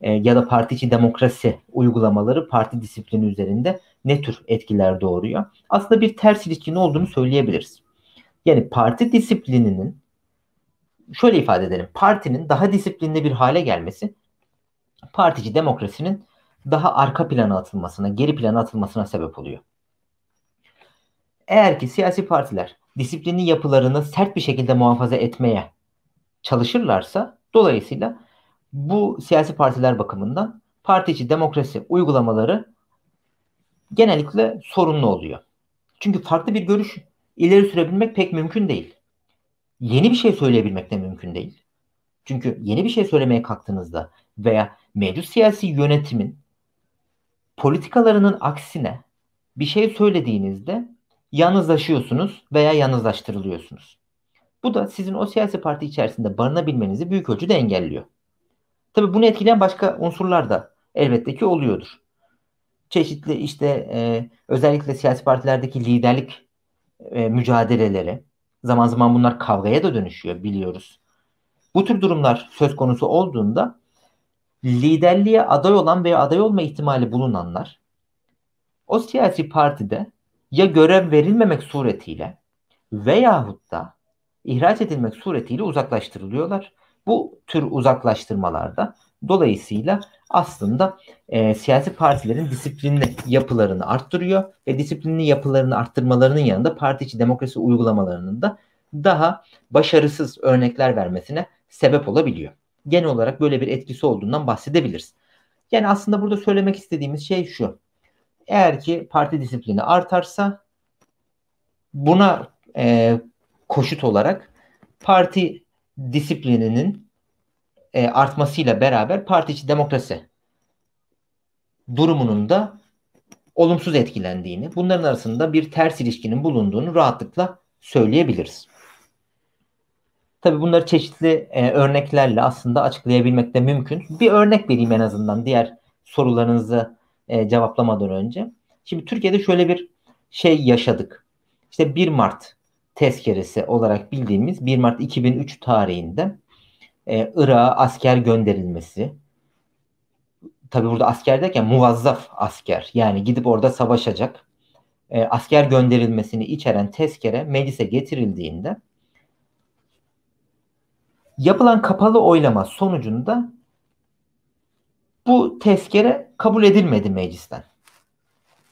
E, ya da parti demokrasi uygulamaları parti disiplini üzerinde ne tür etkiler doğuruyor? Aslında bir ters ilişkinin olduğunu söyleyebiliriz. Yani parti disiplininin şöyle ifade edelim. Partinin daha disiplinli bir hale gelmesi partici demokrasinin daha arka plana atılmasına, geri plana atılmasına sebep oluyor. Eğer ki siyasi partiler disiplinli yapılarını sert bir şekilde muhafaza etmeye çalışırlarsa dolayısıyla bu siyasi partiler bakımından partici demokrasi uygulamaları genellikle sorunlu oluyor. Çünkü farklı bir görüş ileri sürebilmek pek mümkün değil. Yeni bir şey söyleyebilmek de mümkün değil. Çünkü yeni bir şey söylemeye kalktığınızda veya mevcut siyasi yönetimin politikalarının aksine bir şey söylediğinizde yalnızlaşıyorsunuz veya yalnızlaştırılıyorsunuz. Bu da sizin o siyasi parti içerisinde barınabilmenizi büyük ölçüde engelliyor. Tabi bunu etkileyen başka unsurlar da elbette ki oluyordur. Çeşitli işte e, özellikle siyasi partilerdeki liderlik e, mücadeleleri zaman zaman bunlar kavgaya da dönüşüyor biliyoruz. Bu tür durumlar söz konusu olduğunda liderliğe aday olan veya aday olma ihtimali bulunanlar o siyasi partide ya görev verilmemek suretiyle veyahut da ihraç edilmek suretiyle uzaklaştırılıyorlar. Bu tür uzaklaştırmalarda dolayısıyla aslında e, siyasi partilerin disiplinli yapılarını arttırıyor ve disiplinli yapılarını arttırmalarının yanında parti içi demokrasi uygulamalarının da daha başarısız örnekler vermesine sebep olabiliyor. Genel olarak böyle bir etkisi olduğundan bahsedebiliriz. Yani aslında burada söylemek istediğimiz şey şu. Eğer ki parti disiplini artarsa buna e, koşut olarak parti disiplininin e, artmasıyla beraber parti içi demokrasi durumunun da olumsuz etkilendiğini, bunların arasında bir ters ilişkinin bulunduğunu rahatlıkla söyleyebiliriz. Tabii bunları çeşitli e, örneklerle aslında açıklayabilmek de mümkün. Bir örnek vereyim en azından diğer sorularınızı e, cevaplamadan önce. Şimdi Türkiye'de şöyle bir şey yaşadık. İşte 1 Mart tezkeresi olarak bildiğimiz 1 Mart 2003 tarihinde e, Irak'a asker gönderilmesi. Tabi burada asker derken muvazzaf asker yani gidip orada savaşacak e, asker gönderilmesini içeren tezkere meclise getirildiğinde yapılan kapalı oylama sonucunda bu tezkere kabul edilmedi meclisten.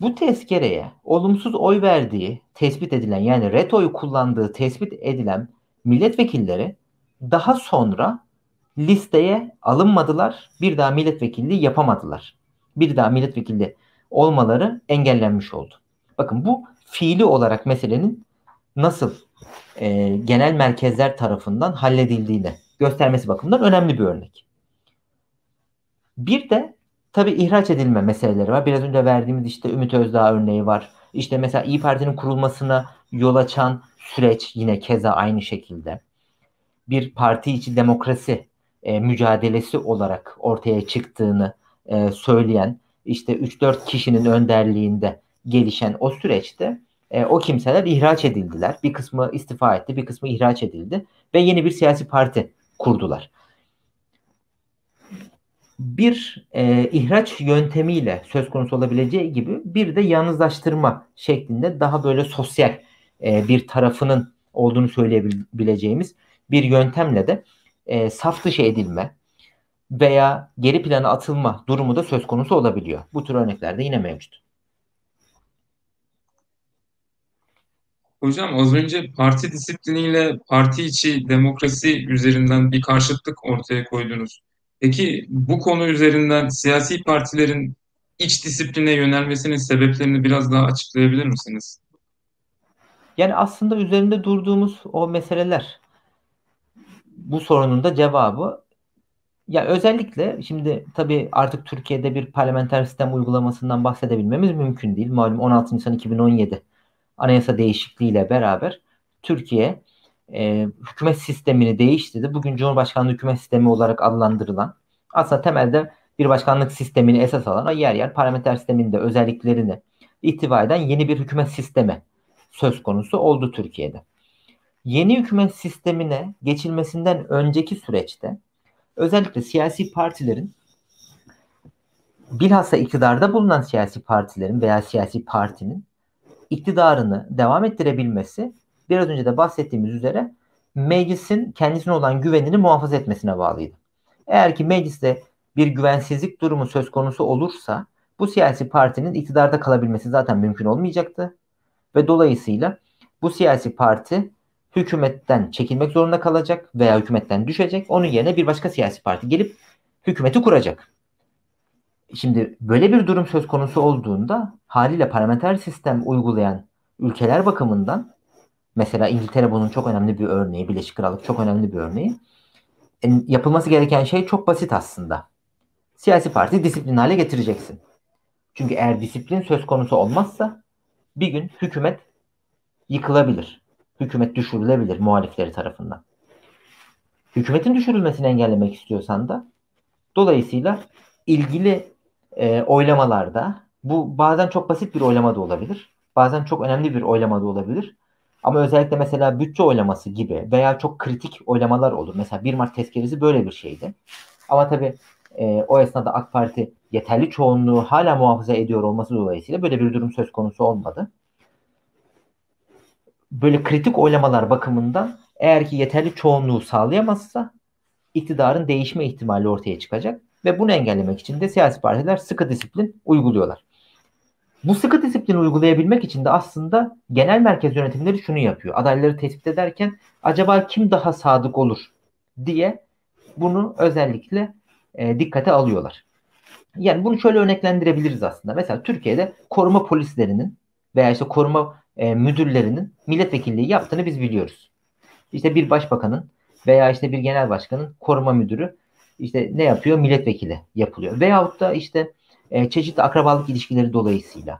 Bu tezkereye olumsuz oy verdiği tespit edilen yani ret oyu kullandığı tespit edilen milletvekilleri daha sonra listeye alınmadılar. Bir daha milletvekilliği yapamadılar. Bir daha milletvekili olmaları engellenmiş oldu. Bakın bu fiili olarak meselenin nasıl e, genel merkezler tarafından halledildiğini göstermesi bakımından önemli bir örnek. Bir de tabii ihraç edilme meseleleri var. Biraz önce verdiğimiz işte Ümit Özdağ örneği var. İşte mesela İyi Parti'nin kurulmasına yol açan süreç yine keza aynı şekilde. Bir parti içi demokrasi e, mücadelesi olarak ortaya çıktığını e, söyleyen işte 3-4 kişinin önderliğinde gelişen o süreçte e, o kimseler ihraç edildiler. Bir kısmı istifa etti, bir kısmı ihraç edildi ve yeni bir siyasi parti kurdular. Bir e, ihraç yöntemiyle söz konusu olabileceği gibi bir de yalnızlaştırma şeklinde daha böyle sosyal e, bir tarafının olduğunu söyleyebileceğimiz bir yöntemle de e, saf dışı edilme veya geri plana atılma durumu da söz konusu olabiliyor. Bu tür örneklerde yine mevcut. Hocam az önce parti disipliniyle parti içi demokrasi üzerinden bir karşıtlık ortaya koydunuz. Peki bu konu üzerinden siyasi partilerin iç disipline yönelmesinin sebeplerini biraz daha açıklayabilir misiniz? Yani aslında üzerinde durduğumuz o meseleler bu sorunun da cevabı ya özellikle şimdi tabii artık Türkiye'de bir parlamenter sistem uygulamasından bahsedebilmemiz mümkün değil. Malum 16 Nisan 2017 anayasa değişikliğiyle beraber Türkiye e, hükümet sistemini değiştirdi. Bugün Cumhurbaşkanlığı hükümet sistemi olarak adlandırılan aslında temelde bir başkanlık sistemini esas alan yer yer parlamenter sistemin de özelliklerini ihtiva yeni bir hükümet sistemi söz konusu oldu Türkiye'de. Yeni hükümet sistemine geçilmesinden önceki süreçte özellikle siyasi partilerin bilhassa iktidarda bulunan siyasi partilerin veya siyasi partinin iktidarını devam ettirebilmesi biraz önce de bahsettiğimiz üzere meclisin kendisine olan güvenini muhafaza etmesine bağlıydı. Eğer ki mecliste bir güvensizlik durumu söz konusu olursa bu siyasi partinin iktidarda kalabilmesi zaten mümkün olmayacaktı. Ve dolayısıyla bu siyasi parti hükümetten çekilmek zorunda kalacak veya hükümetten düşecek. Onun yerine bir başka siyasi parti gelip hükümeti kuracak. Şimdi böyle bir durum söz konusu olduğunda haliyle parlamenter sistem uygulayan ülkeler bakımından mesela İngiltere bunun çok önemli bir örneği, Birleşik Krallık çok önemli bir örneği. E, yapılması gereken şey çok basit aslında. Siyasi parti disiplin hale getireceksin. Çünkü eğer disiplin söz konusu olmazsa bir gün hükümet yıkılabilir. Hükümet düşürülebilir muhalifleri tarafından. Hükümetin düşürülmesini engellemek istiyorsan da dolayısıyla ilgili e, oylamalarda bu bazen çok basit bir oylama da olabilir. Bazen çok önemli bir oylama da olabilir. Ama özellikle mesela bütçe oylaması gibi veya çok kritik oylamalar olur. Mesela 1 Mart tezkeresi böyle bir şeydi. Ama tabii e, o esnada AK Parti yeterli çoğunluğu hala muhafaza ediyor olması dolayısıyla böyle bir durum söz konusu olmadı. Böyle kritik oylamalar bakımından eğer ki yeterli çoğunluğu sağlayamazsa iktidarın değişme ihtimali ortaya çıkacak ve bunu engellemek için de siyasi partiler sıkı disiplin uyguluyorlar. Bu sıkı disiplini uygulayabilmek için de aslında genel merkez yönetimleri şunu yapıyor. Adayları tespit ederken acaba kim daha sadık olur diye bunu özellikle e, dikkate alıyorlar. Yani bunu şöyle örneklendirebiliriz aslında. Mesela Türkiye'de koruma polislerinin veya işte koruma e, müdürlerinin milletvekilliği yaptığını biz biliyoruz. İşte bir başbakanın veya işte bir genel başkanın koruma müdürü işte ne yapıyor? Milletvekili yapılıyor. Veyahut da işte e, çeşitli akrabalık ilişkileri dolayısıyla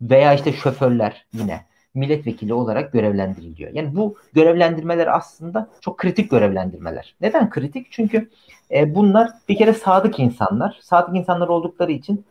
veya işte şoförler yine milletvekili olarak görevlendiriliyor. Yani bu görevlendirmeler aslında çok kritik görevlendirmeler. Neden kritik? Çünkü e, bunlar bir kere sadık insanlar. Sadık insanlar oldukları için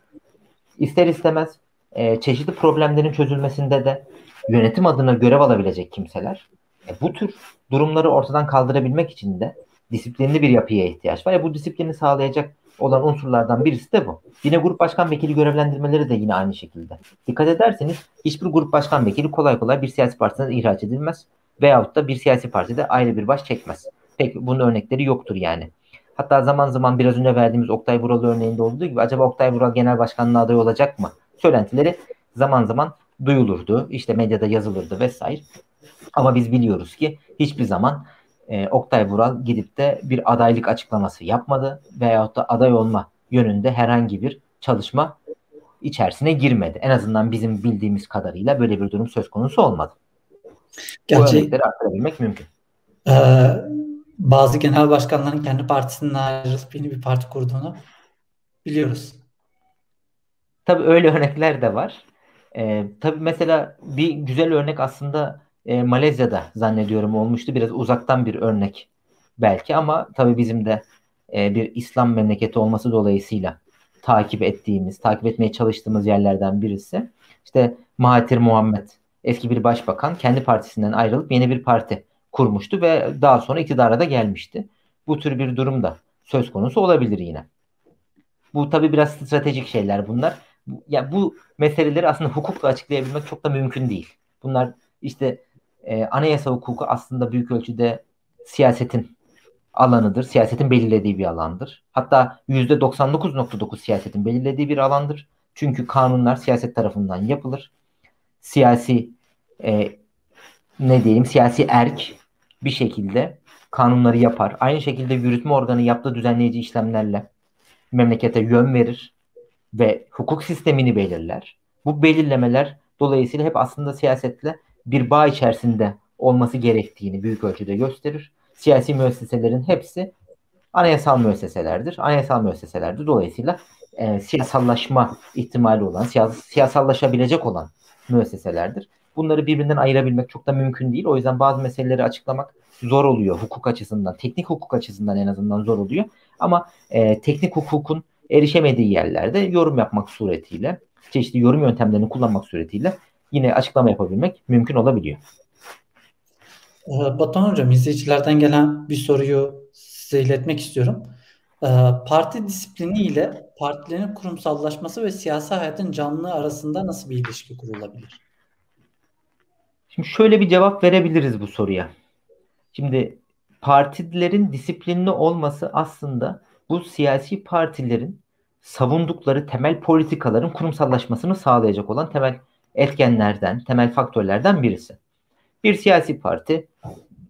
ister istemez e, çeşitli problemlerin çözülmesinde de yönetim adına görev alabilecek kimseler. E, bu tür durumları ortadan kaldırabilmek için de disiplinli bir yapıya ihtiyaç var. E, bu disiplini sağlayacak olan unsurlardan birisi de bu. Yine grup başkan vekili görevlendirmeleri de yine aynı şekilde. Dikkat ederseniz hiçbir grup başkan vekili kolay kolay bir siyasi partiden ihraç edilmez. Veyahut da bir siyasi partide ayrı bir baş çekmez. Pek bunun örnekleri yoktur yani. Hatta zaman zaman biraz önce verdiğimiz Oktay Vural örneğinde olduğu gibi acaba Oktay Vural genel başkanlığa aday olacak mı? Söylentileri zaman zaman duyulurdu. İşte medyada yazılırdı vesaire. Ama biz biliyoruz ki hiçbir zaman e, Oktay Vural gidip de bir adaylık açıklaması yapmadı veyahut da aday olma yönünde herhangi bir çalışma içerisine girmedi. En azından bizim bildiğimiz kadarıyla böyle bir durum söz konusu olmadı. Gerçi, Bu örnekleri aktarabilmek mümkün. E, bazı genel başkanların kendi partisinden ayrılıp yeni bir parti kurduğunu biliyoruz. Tabii öyle örnekler de var. Ee, tabii mesela bir güzel örnek aslında e, Malezya'da zannediyorum olmuştu. Biraz uzaktan bir örnek belki ama tabii bizim de e, bir İslam memleketi olması dolayısıyla takip ettiğimiz, takip etmeye çalıştığımız yerlerden birisi. İşte Mahathir Muhammed eski bir başbakan kendi partisinden ayrılıp yeni bir parti kurmuştu ve daha sonra iktidara da gelmişti. Bu tür bir durum da söz konusu olabilir yine. Bu tabii biraz stratejik şeyler bunlar. Ya bu meseleleri aslında hukukla açıklayabilmek çok da mümkün değil. Bunlar işte e, anayasa hukuku aslında büyük ölçüde siyasetin alanıdır. Siyasetin belirlediği bir alandır. Hatta %99.9 siyasetin belirlediği bir alandır. Çünkü kanunlar siyaset tarafından yapılır. Siyasi e, ne diyeyim siyasi erk bir şekilde kanunları yapar. Aynı şekilde yürütme organı yaptığı düzenleyici işlemlerle memlekete yön verir. ve hukuk sistemini belirler. Bu belirlemeler dolayısıyla hep aslında siyasetle bir bağ içerisinde olması gerektiğini büyük ölçüde gösterir. Siyasi müesseselerin hepsi anayasal müesseselerdir. Anayasal müesseselerdir. Dolayısıyla e, siyasallaşma ihtimali olan, siyas siyasallaşabilecek olan müesseselerdir. Bunları birbirinden ayırabilmek çok da mümkün değil. O yüzden bazı meseleleri açıklamak zor oluyor hukuk açısından. Teknik hukuk açısından en azından zor oluyor. Ama e, teknik hukukun erişemediği yerlerde yorum yapmak suretiyle, çeşitli yorum yöntemlerini kullanmak suretiyle yine açıklama yapabilmek mümkün olabiliyor. Ee, Batuhan Hocam izleyicilerden gelen bir soruyu size iletmek istiyorum. Ee, parti disiplini ile partilerin kurumsallaşması ve siyasi hayatın canlılığı arasında nasıl bir ilişki kurulabilir? Şimdi şöyle bir cevap verebiliriz bu soruya. Şimdi partilerin disiplinli olması aslında bu siyasi partilerin savundukları temel politikaların kurumsallaşmasını sağlayacak olan temel etkenlerden, temel faktörlerden birisi. Bir siyasi parti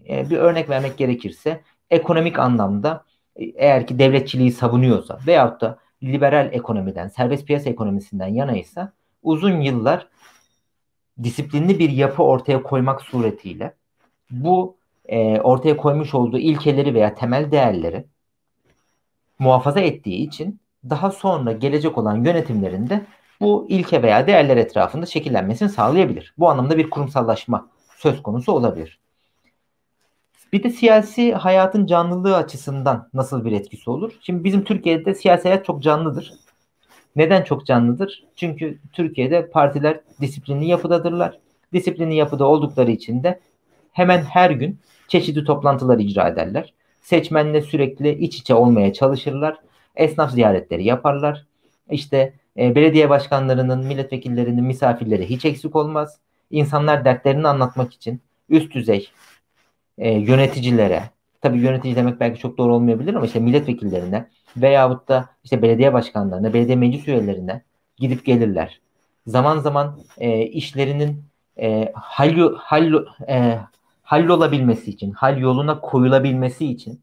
e, bir örnek vermek gerekirse ekonomik anlamda e, eğer ki devletçiliği savunuyorsa veyahut da liberal ekonomiden, serbest piyasa ekonomisinden yanaysa uzun yıllar disiplinli bir yapı ortaya koymak suretiyle bu e, ortaya koymuş olduğu ilkeleri veya temel değerleri muhafaza ettiği için daha sonra gelecek olan yönetimlerinde bu ilke veya değerler etrafında şekillenmesini sağlayabilir. Bu anlamda bir kurumsallaşma söz konusu olabilir. Bir de siyasi hayatın canlılığı açısından nasıl bir etkisi olur? Şimdi bizim Türkiye'de siyasi hayat çok canlıdır. Neden çok canlıdır? Çünkü Türkiye'de partiler disiplinli yapıdadırlar. Disiplinli yapıda oldukları için de hemen her gün çeşitli toplantılar icra ederler. Seçmenle sürekli iç içe olmaya çalışırlar. Esnaf ziyaretleri yaparlar. İşte e, belediye başkanlarının, milletvekillerinin misafirleri hiç eksik olmaz. İnsanlar dertlerini anlatmak için üst düzey e, yöneticilere, tabii yönetici demek belki çok doğru olmayabilir ama işte milletvekillerine veyahut da işte belediye başkanlarına, belediye meclis üyelerine gidip gelirler. Zaman zaman e, işlerinin e, hal, hal, e, hallolabilmesi için, hal yoluna koyulabilmesi için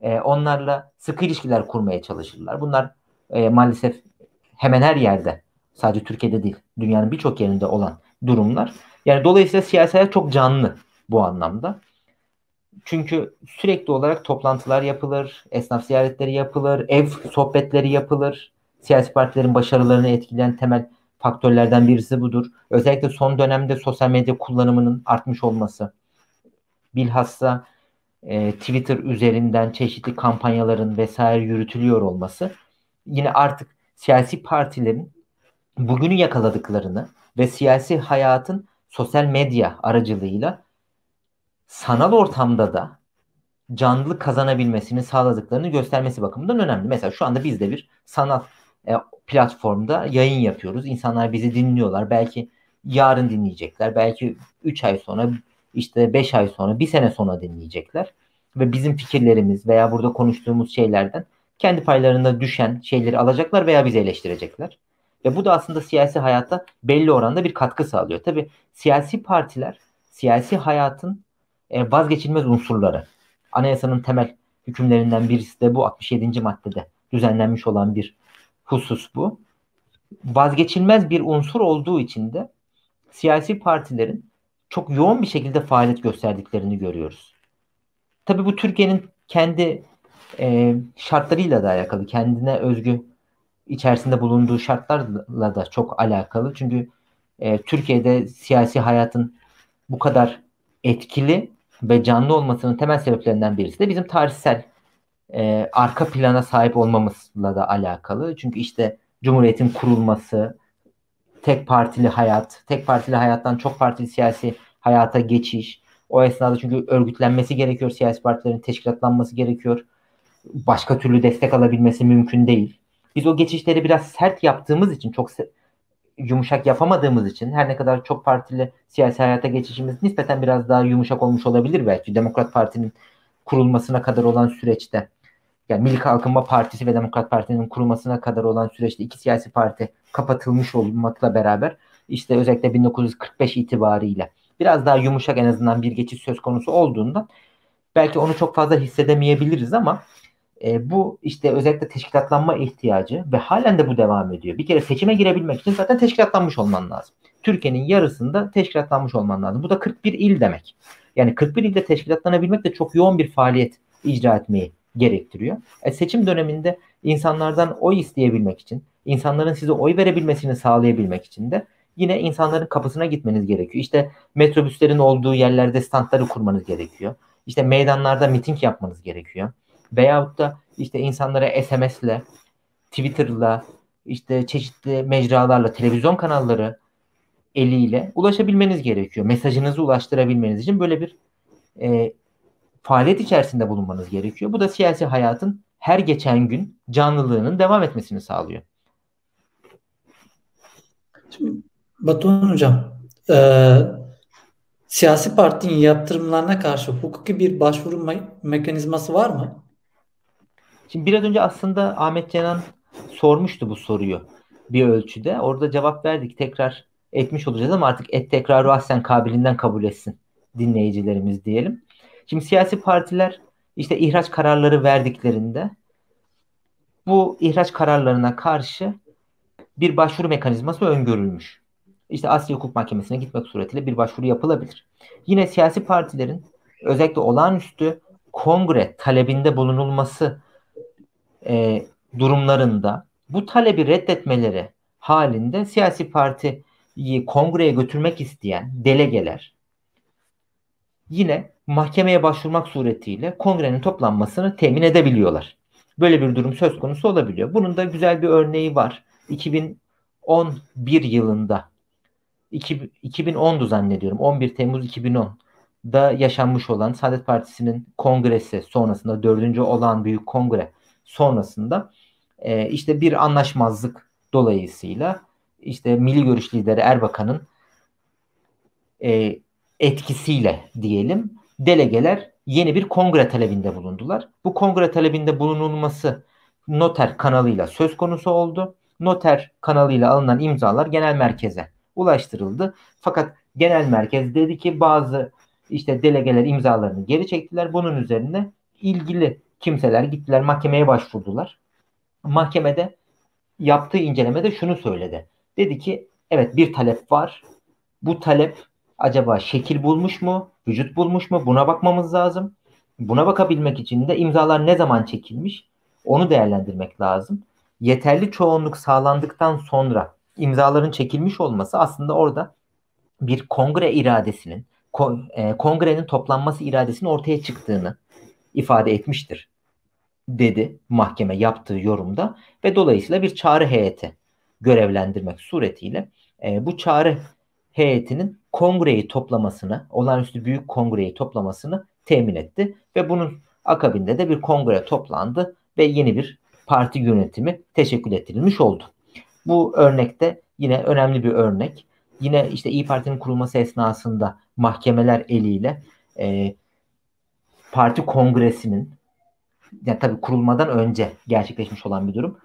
e, onlarla sıkı ilişkiler kurmaya çalışırlar. Bunlar e, maalesef hemen her yerde, sadece Türkiye'de değil, dünyanın birçok yerinde olan durumlar. Yani dolayısıyla hayat çok canlı bu anlamda. Çünkü sürekli olarak toplantılar yapılır, esnaf ziyaretleri yapılır, ev sohbetleri yapılır. Siyasi partilerin başarılarını etkileyen temel faktörlerden birisi budur. Özellikle son dönemde sosyal medya kullanımının artmış olması. Bilhassa e, Twitter üzerinden çeşitli kampanyaların vesaire yürütülüyor olması yine artık siyasi partilerin bugünü yakaladıklarını ve siyasi hayatın sosyal medya aracılığıyla sanal ortamda da canlı kazanabilmesini sağladıklarını göstermesi bakımından önemli. Mesela şu anda biz de bir sanal e, platformda yayın yapıyoruz. İnsanlar bizi dinliyorlar. Belki yarın dinleyecekler. Belki 3 ay sonra işte 5 ay sonra, bir sene sonra dinleyecekler. Ve bizim fikirlerimiz veya burada konuştuğumuz şeylerden kendi paylarında düşen şeyleri alacaklar veya bizi eleştirecekler. Ve bu da aslında siyasi hayata belli oranda bir katkı sağlıyor. Tabi siyasi partiler siyasi hayatın e, vazgeçilmez unsurları. Anayasanın temel hükümlerinden birisi de bu 67. maddede düzenlenmiş olan bir husus bu. Vazgeçilmez bir unsur olduğu için de siyasi partilerin çok yoğun bir şekilde faaliyet gösterdiklerini görüyoruz. Tabii bu Türkiye'nin kendi e, şartlarıyla da alakalı, kendine özgü içerisinde bulunduğu şartlarla da çok alakalı. Çünkü e, Türkiye'de siyasi hayatın bu kadar etkili ve canlı olmasının temel sebeplerinden birisi de bizim tarihsel e, arka plana sahip olmamızla da alakalı. Çünkü işte Cumhuriyet'in kurulması, tek partili hayat, tek partili hayattan çok partili siyasi hayata geçiş. O esnada çünkü örgütlenmesi gerekiyor, siyasi partilerin teşkilatlanması gerekiyor. Başka türlü destek alabilmesi mümkün değil. Biz o geçişleri biraz sert yaptığımız için, çok yumuşak yapamadığımız için her ne kadar çok partili siyasi hayata geçişimiz nispeten biraz daha yumuşak olmuş olabilir belki Demokrat Parti'nin kurulmasına kadar olan süreçte yani Milli Kalkınma Partisi ve Demokrat Parti'nin kurulmasına kadar olan süreçte iki siyasi parti kapatılmış olmakla beraber işte özellikle 1945 itibariyle biraz daha yumuşak en azından bir geçiş söz konusu olduğundan belki onu çok fazla hissedemeyebiliriz ama E, bu işte özellikle teşkilatlanma ihtiyacı ve halen de bu devam ediyor. Bir kere seçime girebilmek için zaten teşkilatlanmış olman lazım. Türkiye'nin yarısında teşkilatlanmış olman lazım. Bu da 41 il demek. Yani 41 ilde teşkilatlanabilmek de çok yoğun bir faaliyet icra etmeyi gerektiriyor. E, seçim döneminde insanlardan oy isteyebilmek için, insanların size oy verebilmesini sağlayabilmek için de yine insanların kapısına gitmeniz gerekiyor. İşte metrobüslerin olduğu yerlerde standları kurmanız gerekiyor. İşte meydanlarda miting yapmanız gerekiyor. Veyahut da işte insanlara SMS'le, Twitter'la, işte çeşitli mecralarla, televizyon kanalları eliyle ulaşabilmeniz gerekiyor. Mesajınızı ulaştırabilmeniz için böyle bir e, faaliyet içerisinde bulunmanız gerekiyor. Bu da siyasi hayatın her geçen gün canlılığının devam etmesini sağlıyor. Şimdi Batuhan Hocam, e, siyasi partinin yaptırımlarına karşı hukuki bir başvuru me- mekanizması var mı? Şimdi biraz önce aslında Ahmet Cenan sormuştu bu soruyu bir ölçüde. Orada cevap verdik. Tekrar etmiş olacağız ama artık et tekrarı ahsen kabilinden kabul etsin dinleyicilerimiz diyelim. Şimdi siyasi partiler işte ihraç kararları verdiklerinde bu ihraç kararlarına karşı bir başvuru mekanizması öngörülmüş. İşte Asya Hukuk Mahkemesi'ne gitmek suretiyle bir başvuru yapılabilir. Yine siyasi partilerin özellikle olağanüstü kongre talebinde bulunulması e, durumlarında bu talebi reddetmeleri halinde siyasi partiyi kongreye götürmek isteyen delegeler yine mahkemeye başvurmak suretiyle kongrenin toplanmasını temin edebiliyorlar. Böyle bir durum söz konusu olabiliyor. Bunun da güzel bir örneği var. 2011 yılında 2010'du zannediyorum. 11 Temmuz 2010'da yaşanmış olan Saadet Partisi'nin kongresi sonrasında dördüncü olan büyük kongre sonrasında e, işte bir anlaşmazlık dolayısıyla işte Milli Görüş lideri Erbakan'ın e, etkisiyle diyelim delegeler yeni bir kongre talebinde bulundular. Bu kongre talebinde bulunulması noter kanalıyla söz konusu oldu. Noter kanalıyla alınan imzalar genel merkeze ulaştırıldı. Fakat genel merkez dedi ki bazı işte delegeler imzalarını geri çektiler. Bunun üzerine ilgili kimseler gittiler mahkemeye başvurdular. Mahkemede yaptığı incelemede şunu söyledi. Dedi ki evet bir talep var. Bu talep acaba şekil bulmuş mu, vücut bulmuş mu buna bakmamız lazım. Buna bakabilmek için de imzalar ne zaman çekilmiş onu değerlendirmek lazım. Yeterli çoğunluk sağlandıktan sonra imzaların çekilmiş olması aslında orada bir kongre iradesinin, e, kongrenin toplanması iradesinin ortaya çıktığını ifade etmiştir dedi mahkeme yaptığı yorumda ve dolayısıyla bir çağrı heyeti görevlendirmek suretiyle e, bu çağrı heyetinin kongreyi toplamasını, olağanüstü büyük kongreyi toplamasını temin etti ve bunun akabinde de bir kongre toplandı ve yeni bir parti yönetimi teşekkül ettirilmiş oldu. Bu örnekte yine önemli bir örnek. Yine işte İyi Parti'nin kurulması esnasında mahkemeler eliyle e, parti kongresinin yani tabii kurulmadan önce gerçekleşmiş olan bir durum.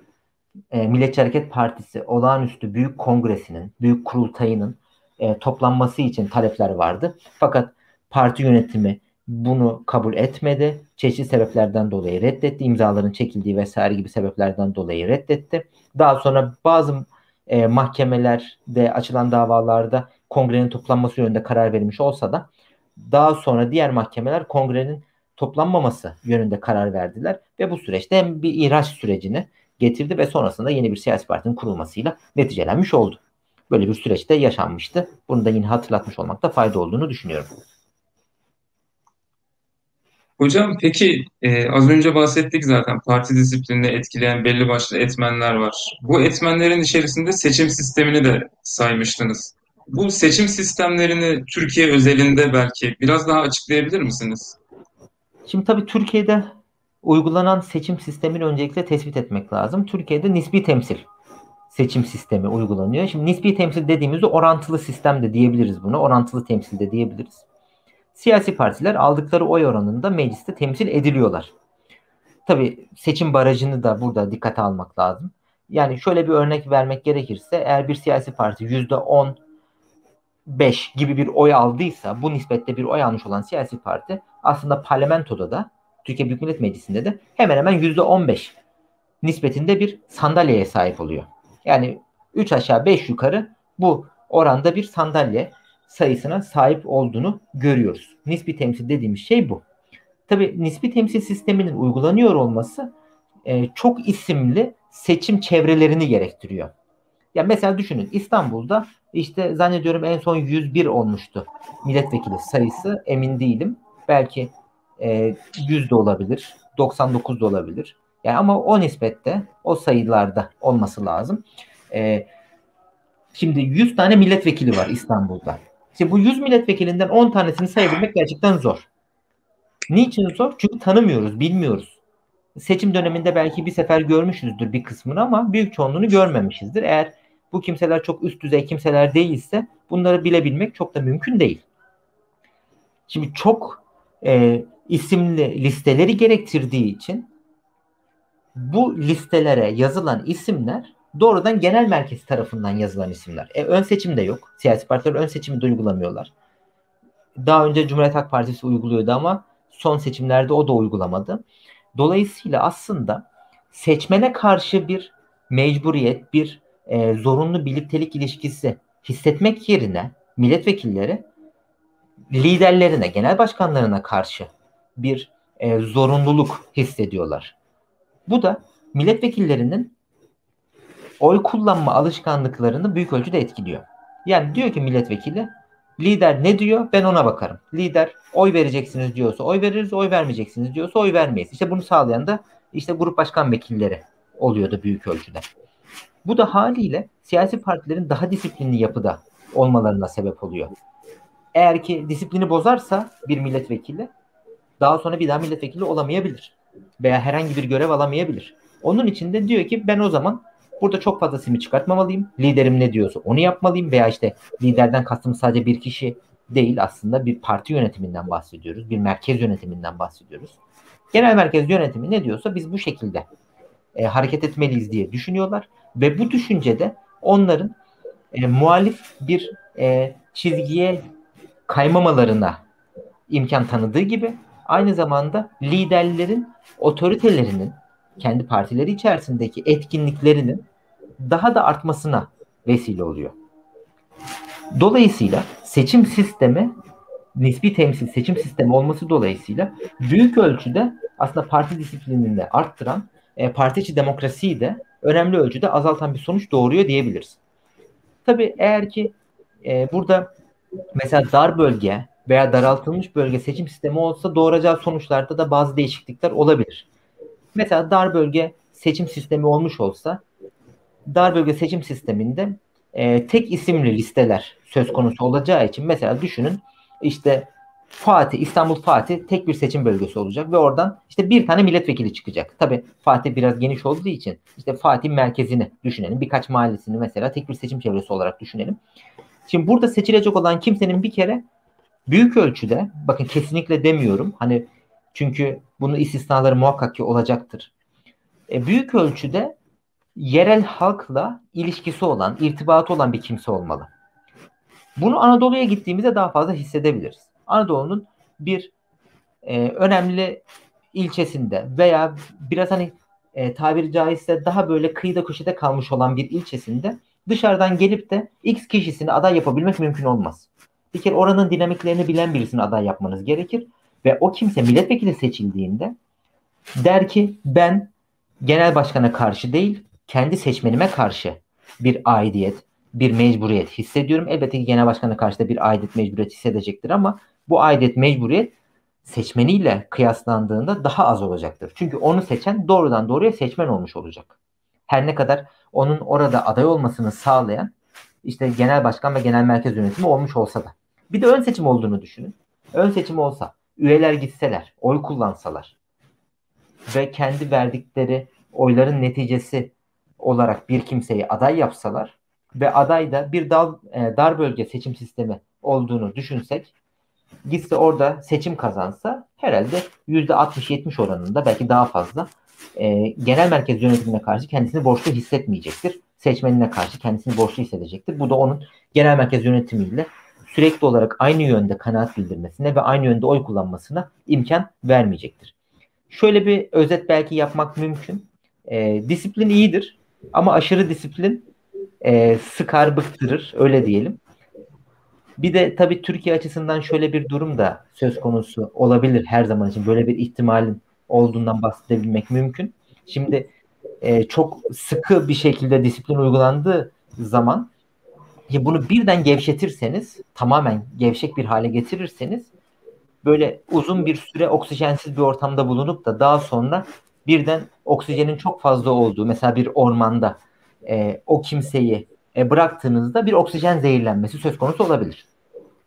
E, Milliyetçi Hareket Partisi olağanüstü büyük kongresinin, büyük kurultayının e, toplanması için talepler vardı. Fakat parti yönetimi bunu kabul etmedi. Çeşitli sebeplerden dolayı reddetti. İmzaların çekildiği vesaire gibi sebeplerden dolayı reddetti. Daha sonra bazı e, mahkemelerde açılan davalarda kongrenin toplanması yönünde karar verilmiş olsa da daha sonra diğer mahkemeler kongrenin toplanmaması yönünde karar verdiler ve bu süreçte hem bir ihraç sürecini getirdi ve sonrasında yeni bir siyasi partinin kurulmasıyla neticelenmiş oldu. Böyle bir süreçte yaşanmıştı. Bunu da yine hatırlatmış olmakta fayda olduğunu düşünüyorum. Hocam peki e, az önce bahsettik zaten parti disiplinini etkileyen belli başlı etmenler var. Bu etmenlerin içerisinde seçim sistemini de saymıştınız. Bu seçim sistemlerini Türkiye özelinde belki biraz daha açıklayabilir misiniz? Şimdi tabii Türkiye'de uygulanan seçim sistemini öncelikle tespit etmek lazım. Türkiye'de nispi temsil seçim sistemi uygulanıyor. Şimdi nispi temsil dediğimizde orantılı sistem de diyebiliriz buna. Orantılı temsil de diyebiliriz. Siyasi partiler aldıkları oy oranında mecliste temsil ediliyorlar. Tabii seçim barajını da burada dikkate almak lazım. Yani şöyle bir örnek vermek gerekirse eğer bir siyasi parti %10 5 gibi bir oy aldıysa bu nispette bir oy almış olan siyasi parti aslında parlamentoda da Türkiye Büyük Millet Meclisi'nde de hemen hemen %15 nispetinde bir sandalyeye sahip oluyor. Yani 3 aşağı 5 yukarı bu oranda bir sandalye sayısına sahip olduğunu görüyoruz. Nispi temsil dediğimiz şey bu. Tabi nispi temsil sisteminin uygulanıyor olması e, çok isimli seçim çevrelerini gerektiriyor. Ya mesela düşünün İstanbul'da işte zannediyorum en son 101 olmuştu milletvekili sayısı emin değilim. Belki e, 100 de olabilir, 99 da olabilir. Yani ama o nispette o sayılarda olması lazım. E, şimdi 100 tane milletvekili var İstanbul'da. İşte bu 100 milletvekilinden 10 tanesini sayabilmek gerçekten zor. Niçin zor? Çünkü tanımıyoruz, bilmiyoruz. Seçim döneminde belki bir sefer görmüşüzdür bir kısmını ama büyük çoğunluğunu görmemişizdir. Eğer bu kimseler çok üst düzey kimseler değilse bunları bilebilmek çok da mümkün değil. Şimdi çok e, isimli listeleri gerektirdiği için bu listelere yazılan isimler doğrudan genel merkez tarafından yazılan isimler. E, ön seçim de yok. Siyasi partiler ön seçimi de uygulamıyorlar. Daha önce Cumhuriyet Halk Partisi uyguluyordu ama son seçimlerde o da uygulamadı. Dolayısıyla aslında seçmene karşı bir mecburiyet, bir e, zorunlu birliktelik ilişkisi hissetmek yerine milletvekilleri liderlerine, genel başkanlarına karşı bir e, zorunluluk hissediyorlar. Bu da milletvekillerinin oy kullanma alışkanlıklarını büyük ölçüde etkiliyor. Yani diyor ki milletvekili lider ne diyor ben ona bakarım. Lider oy vereceksiniz diyorsa oy veririz, oy vermeyeceksiniz diyorsa oy vermeyiz. İşte bunu sağlayan da işte grup başkan vekilleri oluyordu büyük ölçüde. Bu da haliyle siyasi partilerin daha disiplinli yapıda olmalarına sebep oluyor. Eğer ki disiplini bozarsa bir milletvekili daha sonra bir daha milletvekili olamayabilir. Veya herhangi bir görev alamayabilir. Onun için de diyor ki ben o zaman burada çok fazla simi çıkartmamalıyım. Liderim ne diyorsa onu yapmalıyım. Veya işte liderden kastım sadece bir kişi değil aslında bir parti yönetiminden bahsediyoruz. Bir merkez yönetiminden bahsediyoruz. Genel merkez yönetimi ne diyorsa biz bu şekilde e, hareket etmeliyiz diye düşünüyorlar. Ve bu düşüncede onların e, muhalif bir e, çizgiye kaymamalarına imkan tanıdığı gibi aynı zamanda liderlerin otoritelerinin kendi partileri içerisindeki etkinliklerinin daha da artmasına vesile oluyor. Dolayısıyla seçim sistemi nispi temsil seçim sistemi olması dolayısıyla büyük ölçüde aslında parti disiplinini de arttıran e, parti içi demokrasiyi de önemli ölçüde azaltan bir sonuç doğuruyor diyebiliriz. Tabii eğer ki e, burada mesela dar bölge veya daraltılmış bölge seçim sistemi olsa doğuracağı sonuçlarda da bazı değişiklikler olabilir. Mesela dar bölge seçim sistemi olmuş olsa dar bölge seçim sisteminde e, tek isimli listeler söz konusu olacağı için mesela düşünün işte Fatih, İstanbul Fatih tek bir seçim bölgesi olacak ve oradan işte bir tane milletvekili çıkacak. Tabi Fatih biraz geniş olduğu için işte Fatih merkezini düşünelim. Birkaç mahallesini mesela tek bir seçim çevresi olarak düşünelim. Şimdi burada seçilecek olan kimsenin bir kere büyük ölçüde bakın kesinlikle demiyorum. Hani çünkü bunun istisnaları muhakkak ki olacaktır. E, büyük ölçüde yerel halkla ilişkisi olan, irtibatı olan bir kimse olmalı. Bunu Anadolu'ya gittiğimizde daha fazla hissedebiliriz. Anadolu'nun bir e, önemli ilçesinde veya biraz hani e, tabiri caizse daha böyle kıyıda köşede kalmış olan bir ilçesinde dışarıdan gelip de X kişisini aday yapabilmek mümkün olmaz. Bir kere oranın dinamiklerini bilen birisini aday yapmanız gerekir ve o kimse milletvekili seçildiğinde der ki ben genel başkana karşı değil kendi seçmenime karşı bir aidiyet, bir mecburiyet hissediyorum. Elbette ki genel başkana karşı da bir aidiyet mecburiyet hissedecektir ama bu aidiyet mecburiyet seçmeniyle kıyaslandığında daha az olacaktır. Çünkü onu seçen doğrudan doğruya seçmen olmuş olacak. Her ne kadar onun orada aday olmasını sağlayan işte genel başkan ve genel merkez yönetimi olmuş olsa da. Bir de ön seçim olduğunu düşünün. Ön seçim olsa, üyeler gitseler, oy kullansalar ve kendi verdikleri oyların neticesi olarak bir kimseyi aday yapsalar ve aday da bir dal, e, dar bölge seçim sistemi olduğunu düşünsek gitse orada seçim kazansa herhalde %60-70 oranında belki daha fazla e, genel merkez yönetimine karşı kendisini borçlu hissetmeyecektir. Seçmenine karşı kendisini borçlu hissedecektir. Bu da onun genel merkez yönetimiyle sürekli olarak aynı yönde kanaat bildirmesine ve aynı yönde oy kullanmasına imkan vermeyecektir. Şöyle bir özet belki yapmak mümkün. E, disiplin iyidir ama aşırı disiplin e, sıkar bıktırır öyle diyelim. Bir de tabii Türkiye açısından şöyle bir durum da söz konusu olabilir her zaman için. Böyle bir ihtimalin olduğundan bahsedebilmek mümkün. Şimdi e, çok sıkı bir şekilde disiplin uygulandığı zaman ya bunu birden gevşetirseniz, tamamen gevşek bir hale getirirseniz böyle uzun bir süre oksijensiz bir ortamda bulunup da daha sonra birden oksijenin çok fazla olduğu mesela bir ormanda e, o kimseyi e, bıraktığınızda bir oksijen zehirlenmesi söz konusu olabilir.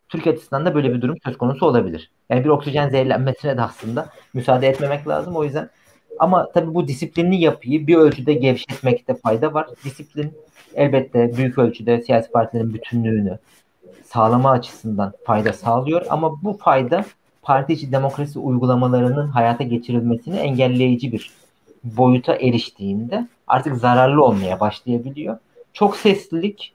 Türkiye açısından da böyle bir durum söz konusu olabilir. Yani bir oksijen zehirlenmesine de aslında müsaade etmemek lazım. O yüzden ama tabii bu disiplinli yapıyı bir ölçüde gevşetmekte fayda var. Disiplin elbette büyük ölçüde siyasi partilerin bütünlüğünü sağlama açısından fayda sağlıyor ama bu fayda parti içi demokrasi uygulamalarının hayata geçirilmesini engelleyici bir boyuta eriştiğinde artık zararlı olmaya başlayabiliyor. Çok seslilik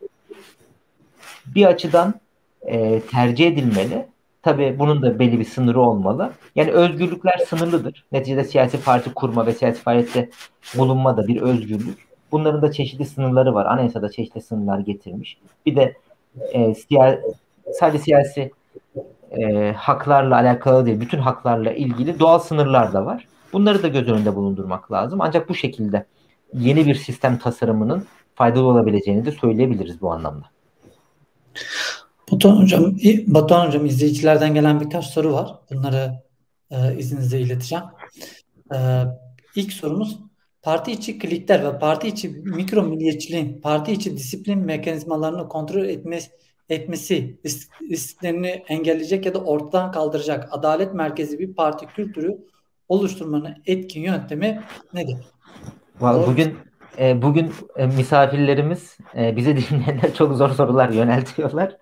bir açıdan e, tercih edilmeli. Tabii bunun da belli bir sınırı olmalı. Yani özgürlükler sınırlıdır. Neticede siyasi parti kurma ve siyasi faaliyette bulunma da bir özgürlük. Bunların da çeşitli sınırları var. Anayasada çeşitli sınırlar getirmiş. Bir de e, siya, sadece siyasi e, haklarla alakalı değil, bütün haklarla ilgili doğal sınırlar da var. Bunları da göz önünde bulundurmak lazım. Ancak bu şekilde yeni bir sistem tasarımının faydalı olabileceğini de söyleyebiliriz bu anlamda. Batuhan Hocam, Batuhan Hocam izleyicilerden gelen birkaç soru var. Bunları e, izninizle ileteceğim. E, ilk sorumuz parti içi klikler ve parti içi mikro milliyetçiliğin parti içi disiplin mekanizmalarını kontrol etmesi, etmesi istiklerini engelleyecek ya da ortadan kaldıracak adalet merkezi bir parti kültürü oluşturmanın etkin yöntemi nedir? Vallahi bugün e, bugün e, misafirlerimiz e, bize dinleyenler çok zor sorular yöneltiyorlar.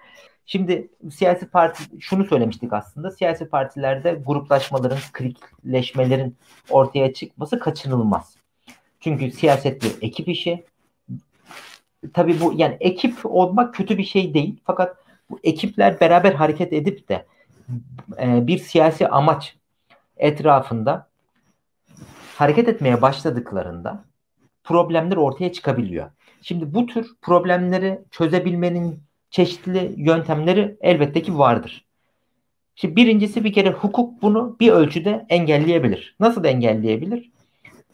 Şimdi siyasi parti şunu söylemiştik aslında. Siyasi partilerde gruplaşmaların, klikleşmelerin ortaya çıkması kaçınılmaz. Çünkü siyaset bir ekip işi. Tabii bu yani ekip olmak kötü bir şey değil. Fakat bu ekipler beraber hareket edip de e, bir siyasi amaç etrafında hareket etmeye başladıklarında problemler ortaya çıkabiliyor. Şimdi bu tür problemleri çözebilmenin çeşitli yöntemleri elbette ki vardır. Şimdi birincisi bir kere hukuk bunu bir ölçüde engelleyebilir. Nasıl engelleyebilir?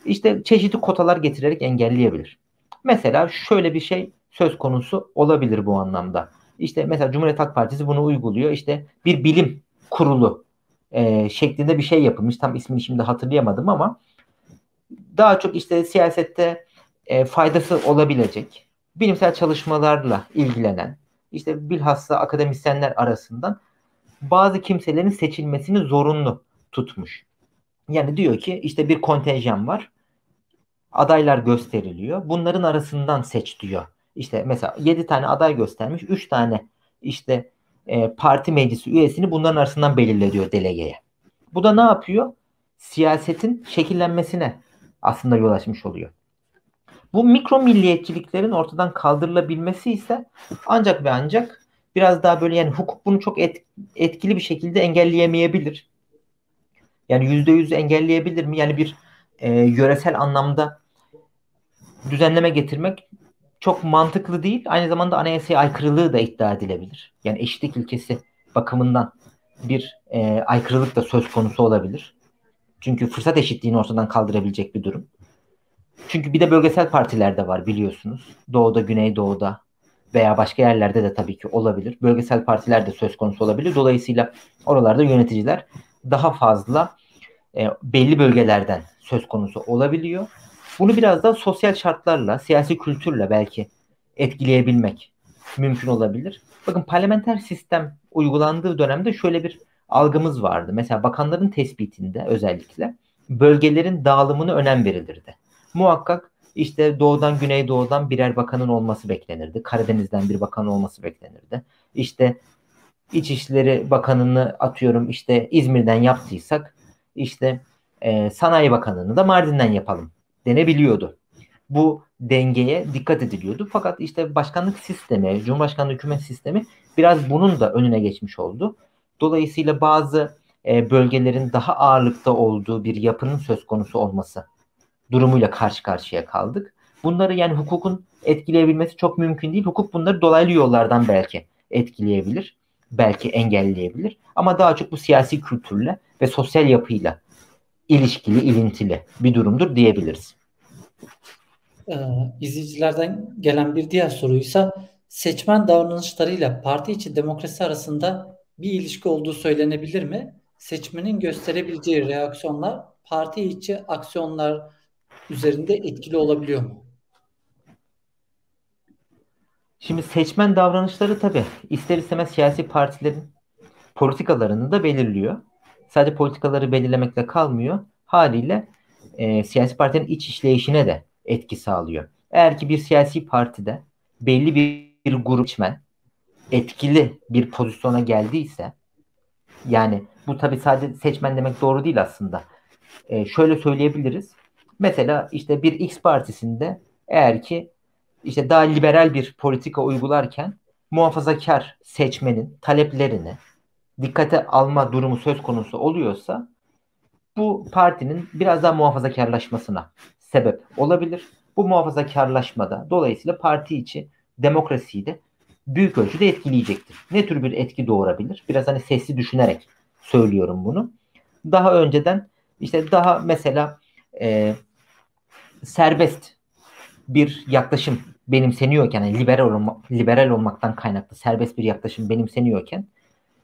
İşte çeşitli kotalar getirerek engelleyebilir. Mesela şöyle bir şey söz konusu olabilir bu anlamda. İşte mesela Cumhuriyet Halk Partisi bunu uyguluyor. İşte bir bilim kurulu e, şeklinde bir şey yapılmış. Tam ismini şimdi hatırlayamadım ama daha çok işte siyasette e, faydası olabilecek bilimsel çalışmalarla ilgilenen işte bilhassa akademisyenler arasından bazı kimselerin seçilmesini zorunlu tutmuş. Yani diyor ki işte bir kontenjan var. Adaylar gösteriliyor. Bunların arasından seç diyor. İşte mesela 7 tane aday göstermiş. 3 tane işte e, parti meclisi üyesini bunların arasından belirle diyor delegeye. Bu da ne yapıyor? Siyasetin şekillenmesine aslında yol açmış oluyor. Bu mikro milliyetçiliklerin ortadan kaldırılabilmesi ise ancak ve ancak biraz daha böyle yani hukuk bunu çok et, etkili bir şekilde engelleyemeyebilir. Yani yüzde yüz engelleyebilir mi? Yani bir e, yöresel anlamda düzenleme getirmek çok mantıklı değil. Aynı zamanda anayasaya aykırılığı da iddia edilebilir. Yani eşitlik ilkesi bakımından bir e, aykırılık da söz konusu olabilir. Çünkü fırsat eşitliğini ortadan kaldırabilecek bir durum. Çünkü bir de bölgesel partiler de var biliyorsunuz. Doğuda, Güneydoğu'da veya başka yerlerde de tabii ki olabilir. Bölgesel partiler de söz konusu olabilir. Dolayısıyla oralarda yöneticiler daha fazla e, belli bölgelerden söz konusu olabiliyor. Bunu biraz da sosyal şartlarla, siyasi kültürle belki etkileyebilmek mümkün olabilir. Bakın parlamenter sistem uygulandığı dönemde şöyle bir algımız vardı. Mesela bakanların tespitinde özellikle bölgelerin dağılımını önem verilirdi muhakkak işte doğudan güneydoğudan birer bakanın olması beklenirdi. Karadeniz'den bir bakan olması beklenirdi. İşte İçişleri Bakanı'nı atıyorum işte İzmir'den yaptıysak işte e, Sanayi Bakanı'nı da Mardin'den yapalım denebiliyordu. Bu dengeye dikkat ediliyordu. Fakat işte başkanlık sistemi, Cumhurbaşkanlığı hükümet sistemi biraz bunun da önüne geçmiş oldu. Dolayısıyla bazı e, bölgelerin daha ağırlıkta olduğu bir yapının söz konusu olması durumuyla karşı karşıya kaldık. Bunları yani hukukun etkileyebilmesi çok mümkün değil. Hukuk bunları dolaylı yollardan belki etkileyebilir. Belki engelleyebilir. Ama daha çok bu siyasi kültürle ve sosyal yapıyla ilişkili, ilintili bir durumdur diyebiliriz. Ee, izleyicilerden gelen bir diğer soruysa seçmen davranışlarıyla parti içi demokrasi arasında bir ilişki olduğu söylenebilir mi? Seçmenin gösterebileceği reaksiyonlar parti içi aksiyonlar üzerinde etkili olabiliyor mu? Şimdi seçmen davranışları tabii ister istemez siyasi partilerin politikalarını da belirliyor. Sadece politikaları belirlemekle kalmıyor. Haliyle e, siyasi partinin iç işleyişine de etki sağlıyor. Eğer ki bir siyasi partide belli bir, bir grup seçmen etkili bir pozisyona geldiyse yani bu tabii sadece seçmen demek doğru değil aslında. E, şöyle söyleyebiliriz. Mesela işte bir X partisinde eğer ki işte daha liberal bir politika uygularken muhafazakar seçmenin taleplerini dikkate alma durumu söz konusu oluyorsa bu partinin biraz daha muhafazakarlaşmasına sebep olabilir. Bu muhafazakarlaşmada dolayısıyla parti içi demokrasiyi de büyük ölçüde etkileyecektir. Ne tür bir etki doğurabilir? Biraz hani sesli düşünerek söylüyorum bunu. Daha önceden işte daha mesela e, serbest bir yaklaşım benimseniyorken, yani liberal, olma, liberal olmaktan kaynaklı serbest bir yaklaşım benimseniyorken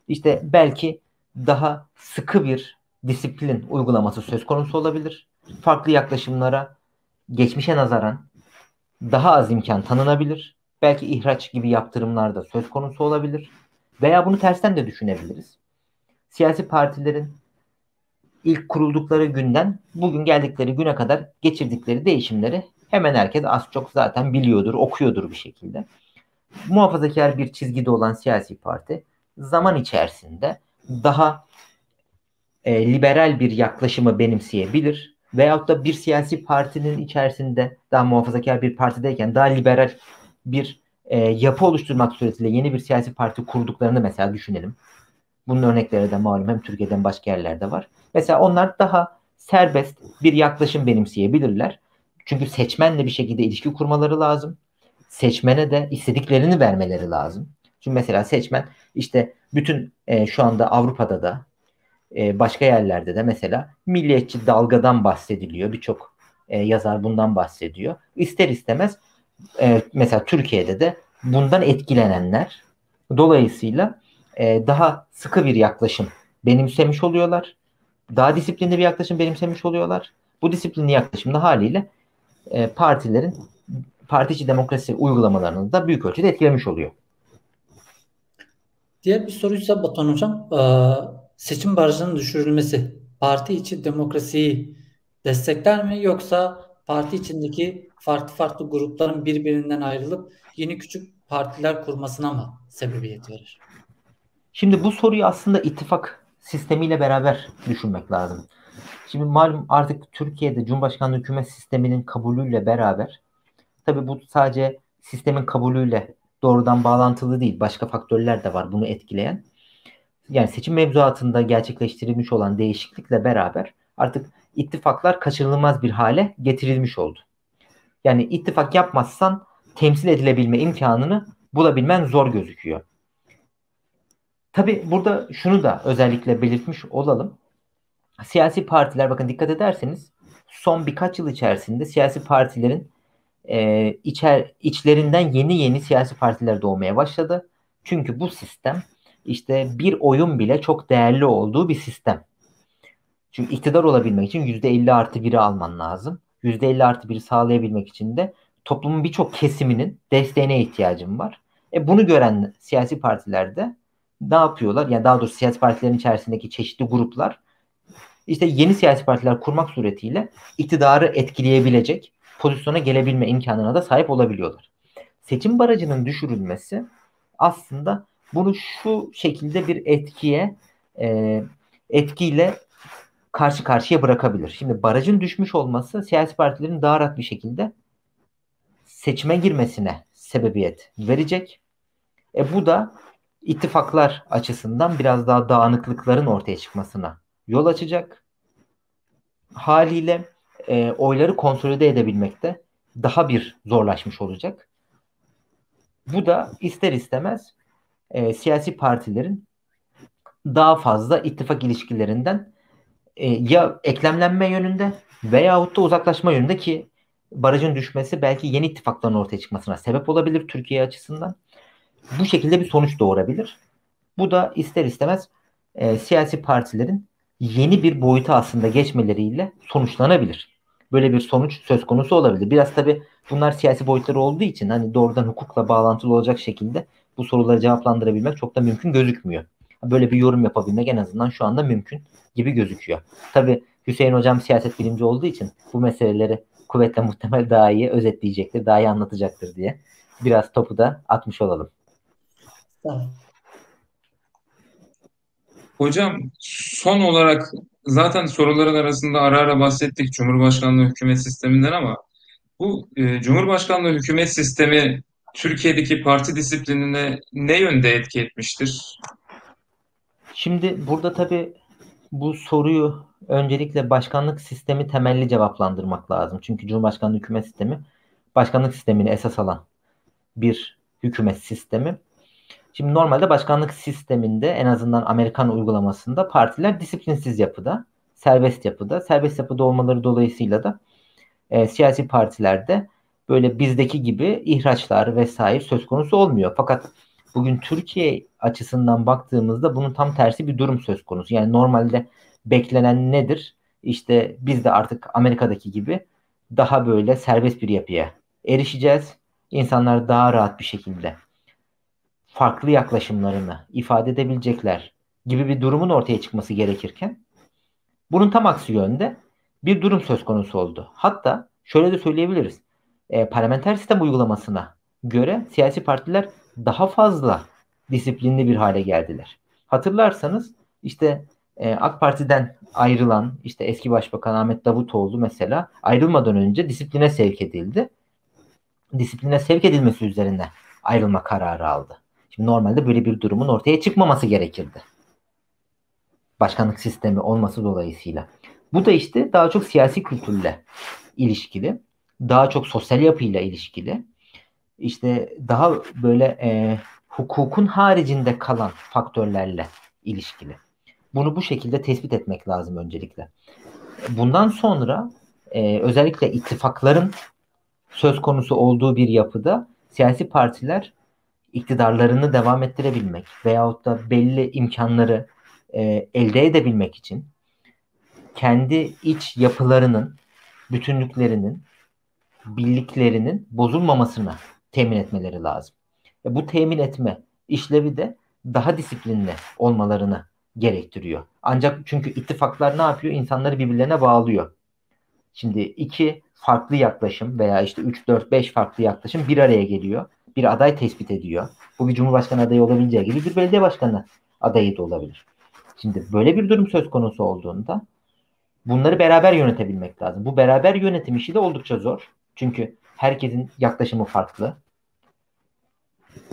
işte belki daha sıkı bir disiplin uygulaması söz konusu olabilir. Farklı yaklaşımlara geçmişe nazaran daha az imkan tanınabilir. Belki ihraç gibi yaptırımlar da söz konusu olabilir. Veya bunu tersten de düşünebiliriz. Siyasi partilerin ilk kuruldukları günden bugün geldikleri güne kadar geçirdikleri değişimleri hemen herkes az çok zaten biliyordur, okuyordur bir şekilde. Muhafazakar bir çizgide olan siyasi parti zaman içerisinde daha e, liberal bir yaklaşımı benimseyebilir veyahut da bir siyasi partinin içerisinde daha muhafazakar bir partideyken daha liberal bir e, yapı oluşturmak suretiyle yeni bir siyasi parti kurduklarını mesela düşünelim. Bunun örnekleri de malum hem Türkiye'den başka yerlerde var. Mesela onlar daha serbest bir yaklaşım benimseyebilirler. Çünkü seçmenle bir şekilde ilişki kurmaları lazım. Seçmene de istediklerini vermeleri lazım. Çünkü mesela seçmen işte bütün e, şu anda Avrupa'da da e, başka yerlerde de mesela milliyetçi dalgadan bahsediliyor. Birçok e, yazar bundan bahsediyor. İster istemez e, mesela Türkiye'de de bundan etkilenenler dolayısıyla e, daha sıkı bir yaklaşım benimsemiş oluyorlar. Daha disiplinli bir yaklaşım benimsemiş oluyorlar. Bu disiplinli yaklaşımda haliyle e, partilerin parti içi demokrasi uygulamalarını da büyük ölçüde etkilemiş oluyor. Diğer bir soruysa Batuhan Hocam, e, seçim barajının düşürülmesi parti içi demokrasiyi destekler mi yoksa parti içindeki farklı farklı grupların birbirinden ayrılıp yeni küçük partiler kurmasına mı sebebiyet verir? Şimdi bu soruyu aslında ittifak sistemiyle beraber düşünmek lazım. Şimdi malum artık Türkiye'de Cumhurbaşkanlığı hükümet sisteminin kabulüyle beraber tabi bu sadece sistemin kabulüyle doğrudan bağlantılı değil. Başka faktörler de var bunu etkileyen. Yani seçim mevzuatında gerçekleştirilmiş olan değişiklikle beraber artık ittifaklar kaçınılmaz bir hale getirilmiş oldu. Yani ittifak yapmazsan temsil edilebilme imkanını bulabilmen zor gözüküyor. Tabi burada şunu da özellikle belirtmiş olalım. Siyasi partiler bakın dikkat ederseniz son birkaç yıl içerisinde siyasi partilerin e, içer, içlerinden yeni yeni siyasi partiler doğmaya başladı. Çünkü bu sistem işte bir oyun bile çok değerli olduğu bir sistem. Çünkü iktidar olabilmek için %50 artı 1'i alman lazım. %50 artı 1'i sağlayabilmek için de toplumun birçok kesiminin desteğine ihtiyacım var. E bunu gören siyasi partilerde ne yapıyorlar? Yani daha doğrusu siyasi partilerin içerisindeki çeşitli gruplar işte yeni siyasi partiler kurmak suretiyle iktidarı etkileyebilecek pozisyona gelebilme imkanına da sahip olabiliyorlar. Seçim barajının düşürülmesi aslında bunu şu şekilde bir etkiye e, etkiyle karşı karşıya bırakabilir. Şimdi barajın düşmüş olması siyasi partilerin daha rahat bir şekilde seçime girmesine sebebiyet verecek. E bu da ittifaklar açısından biraz daha dağınıklıkların ortaya çıkmasına yol açacak. Haliyle e, oyları konsolide edebilmekte daha bir zorlaşmış olacak. Bu da ister istemez e, siyasi partilerin daha fazla ittifak ilişkilerinden e, ya eklemlenme yönünde veyahut da uzaklaşma yönünde ki barajın düşmesi belki yeni ittifakların ortaya çıkmasına sebep olabilir Türkiye açısından. Bu şekilde bir sonuç doğurabilir. Bu da ister istemez e, siyasi partilerin yeni bir boyuta aslında geçmeleriyle sonuçlanabilir. Böyle bir sonuç söz konusu olabilir. Biraz tabi bunlar siyasi boyutları olduğu için hani doğrudan hukukla bağlantılı olacak şekilde bu soruları cevaplandırabilmek çok da mümkün gözükmüyor. Böyle bir yorum yapabilmek en azından şu anda mümkün gibi gözüküyor. Tabi Hüseyin hocam siyaset bilimci olduğu için bu meseleleri kuvvetle muhtemel daha iyi özetleyecektir, daha iyi anlatacaktır diye biraz topu da atmış olalım. Hocam son olarak zaten soruların arasında ara ara bahsettik Cumhurbaşkanlığı hükümet sisteminden ama bu e, Cumhurbaşkanlığı hükümet sistemi Türkiye'deki parti disiplinine ne yönde etki etmiştir? Şimdi burada tabii bu soruyu öncelikle başkanlık sistemi temelli cevaplandırmak lazım. Çünkü Cumhurbaşkanlığı hükümet sistemi başkanlık sistemini esas alan bir hükümet sistemi. Şimdi normalde başkanlık sisteminde en azından Amerikan uygulamasında partiler disiplinsiz yapıda, serbest yapıda. Serbest yapıda olmaları dolayısıyla da e, siyasi partilerde böyle bizdeki gibi ihraçlar vesaire söz konusu olmuyor. Fakat bugün Türkiye açısından baktığımızda bunun tam tersi bir durum söz konusu. Yani normalde beklenen nedir? İşte biz de artık Amerika'daki gibi daha böyle serbest bir yapıya erişeceğiz. İnsanlar daha rahat bir şekilde farklı yaklaşımlarını ifade edebilecekler gibi bir durumun ortaya çıkması gerekirken bunun tam aksi yönde bir durum söz konusu oldu. Hatta şöyle de söyleyebiliriz. E, parlamenter sistem uygulamasına göre siyasi partiler daha fazla disiplinli bir hale geldiler. Hatırlarsanız işte e, AK Parti'den ayrılan işte eski başbakan Ahmet Davutoğlu mesela ayrılmadan önce disipline sevk edildi. Disipline sevk edilmesi üzerine ayrılma kararı aldı. Şimdi normalde böyle bir durumun ortaya çıkmaması gerekirdi. Başkanlık sistemi olması dolayısıyla. Bu da işte daha çok siyasi kültürle ilişkili, daha çok sosyal yapıyla ilişkili, işte daha böyle e, hukukun haricinde kalan faktörlerle ilişkili. Bunu bu şekilde tespit etmek lazım öncelikle. Bundan sonra e, özellikle ittifakların söz konusu olduğu bir yapıda siyasi partiler iktidarlarını devam ettirebilmek veyahut da belli imkanları e, elde edebilmek için kendi iç yapılarının, bütünlüklerinin, birliklerinin bozulmamasını temin etmeleri lazım. E, bu temin etme işlevi de daha disiplinli olmalarını gerektiriyor. Ancak çünkü ittifaklar ne yapıyor? İnsanları birbirlerine bağlıyor. Şimdi iki farklı yaklaşım veya işte 3, 4, 5 farklı yaklaşım bir araya geliyor. Bir aday tespit ediyor. Bu bir cumhurbaşkanı adayı olabileceği gibi bir belediye başkanı adayı da olabilir. Şimdi böyle bir durum söz konusu olduğunda bunları beraber yönetebilmek lazım. Bu beraber yönetim işi de oldukça zor. Çünkü herkesin yaklaşımı farklı.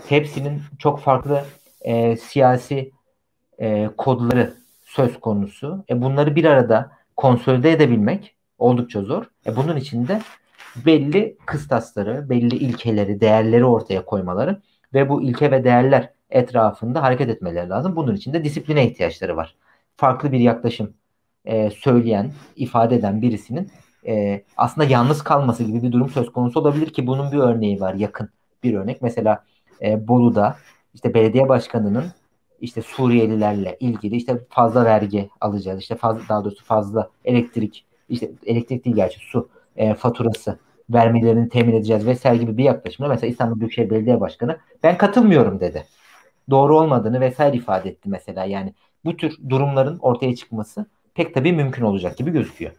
Hepsinin çok farklı e, siyasi e, kodları söz konusu. E, bunları bir arada konsolide edebilmek oldukça zor. E, bunun için de belli kıstasları, belli ilkeleri, değerleri ortaya koymaları ve bu ilke ve değerler etrafında hareket etmeleri lazım. Bunun için de disipline ihtiyaçları var. Farklı bir yaklaşım e, söyleyen, ifade eden birisinin e, aslında yalnız kalması gibi bir durum söz konusu olabilir ki bunun bir örneği var yakın bir örnek. Mesela e, Bolu'da işte belediye başkanının işte Suriyelilerle ilgili işte fazla vergi alacağız. işte fazla daha doğrusu fazla elektrik işte elektrik değil gerçi su e, faturası vermelerini temin edeceğiz vesaire gibi bir yaklaşımla mesela İstanbul Büyükşehir Belediye Başkanı ben katılmıyorum dedi. Doğru olmadığını vesaire ifade etti mesela. Yani bu tür durumların ortaya çıkması pek tabii mümkün olacak gibi gözüküyor.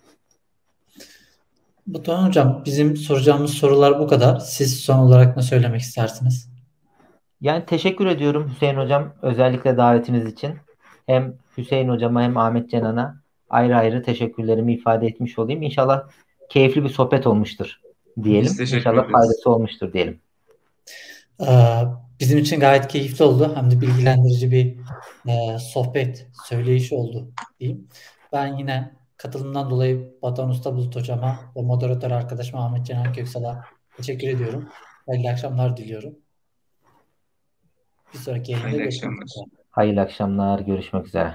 Batuhan Hocam bizim soracağımız sorular bu kadar. Siz son olarak ne söylemek istersiniz? Yani teşekkür ediyorum Hüseyin Hocam özellikle davetiniz için. Hem Hüseyin Hocama hem Ahmet Cenan'a ayrı ayrı teşekkürlerimi ifade etmiş olayım. İnşallah keyifli bir sohbet olmuştur diyelim. İnşallah faydası olmuştur diyelim. Ee, bizim için gayet keyifli oldu. Hem de bilgilendirici bir e, sohbet, söyleyiş oldu diyeyim. Ben yine katılımdan dolayı Batuhan Usta Bulut Hocama ve moderatör arkadaşım Ahmet Cenan Köksal'a teşekkür ediyorum. Hayırlı akşamlar diliyorum. Bir sonraki yayında Hayırlı görüşmek akşamlar. üzere. Hayırlı akşamlar. Görüşmek üzere.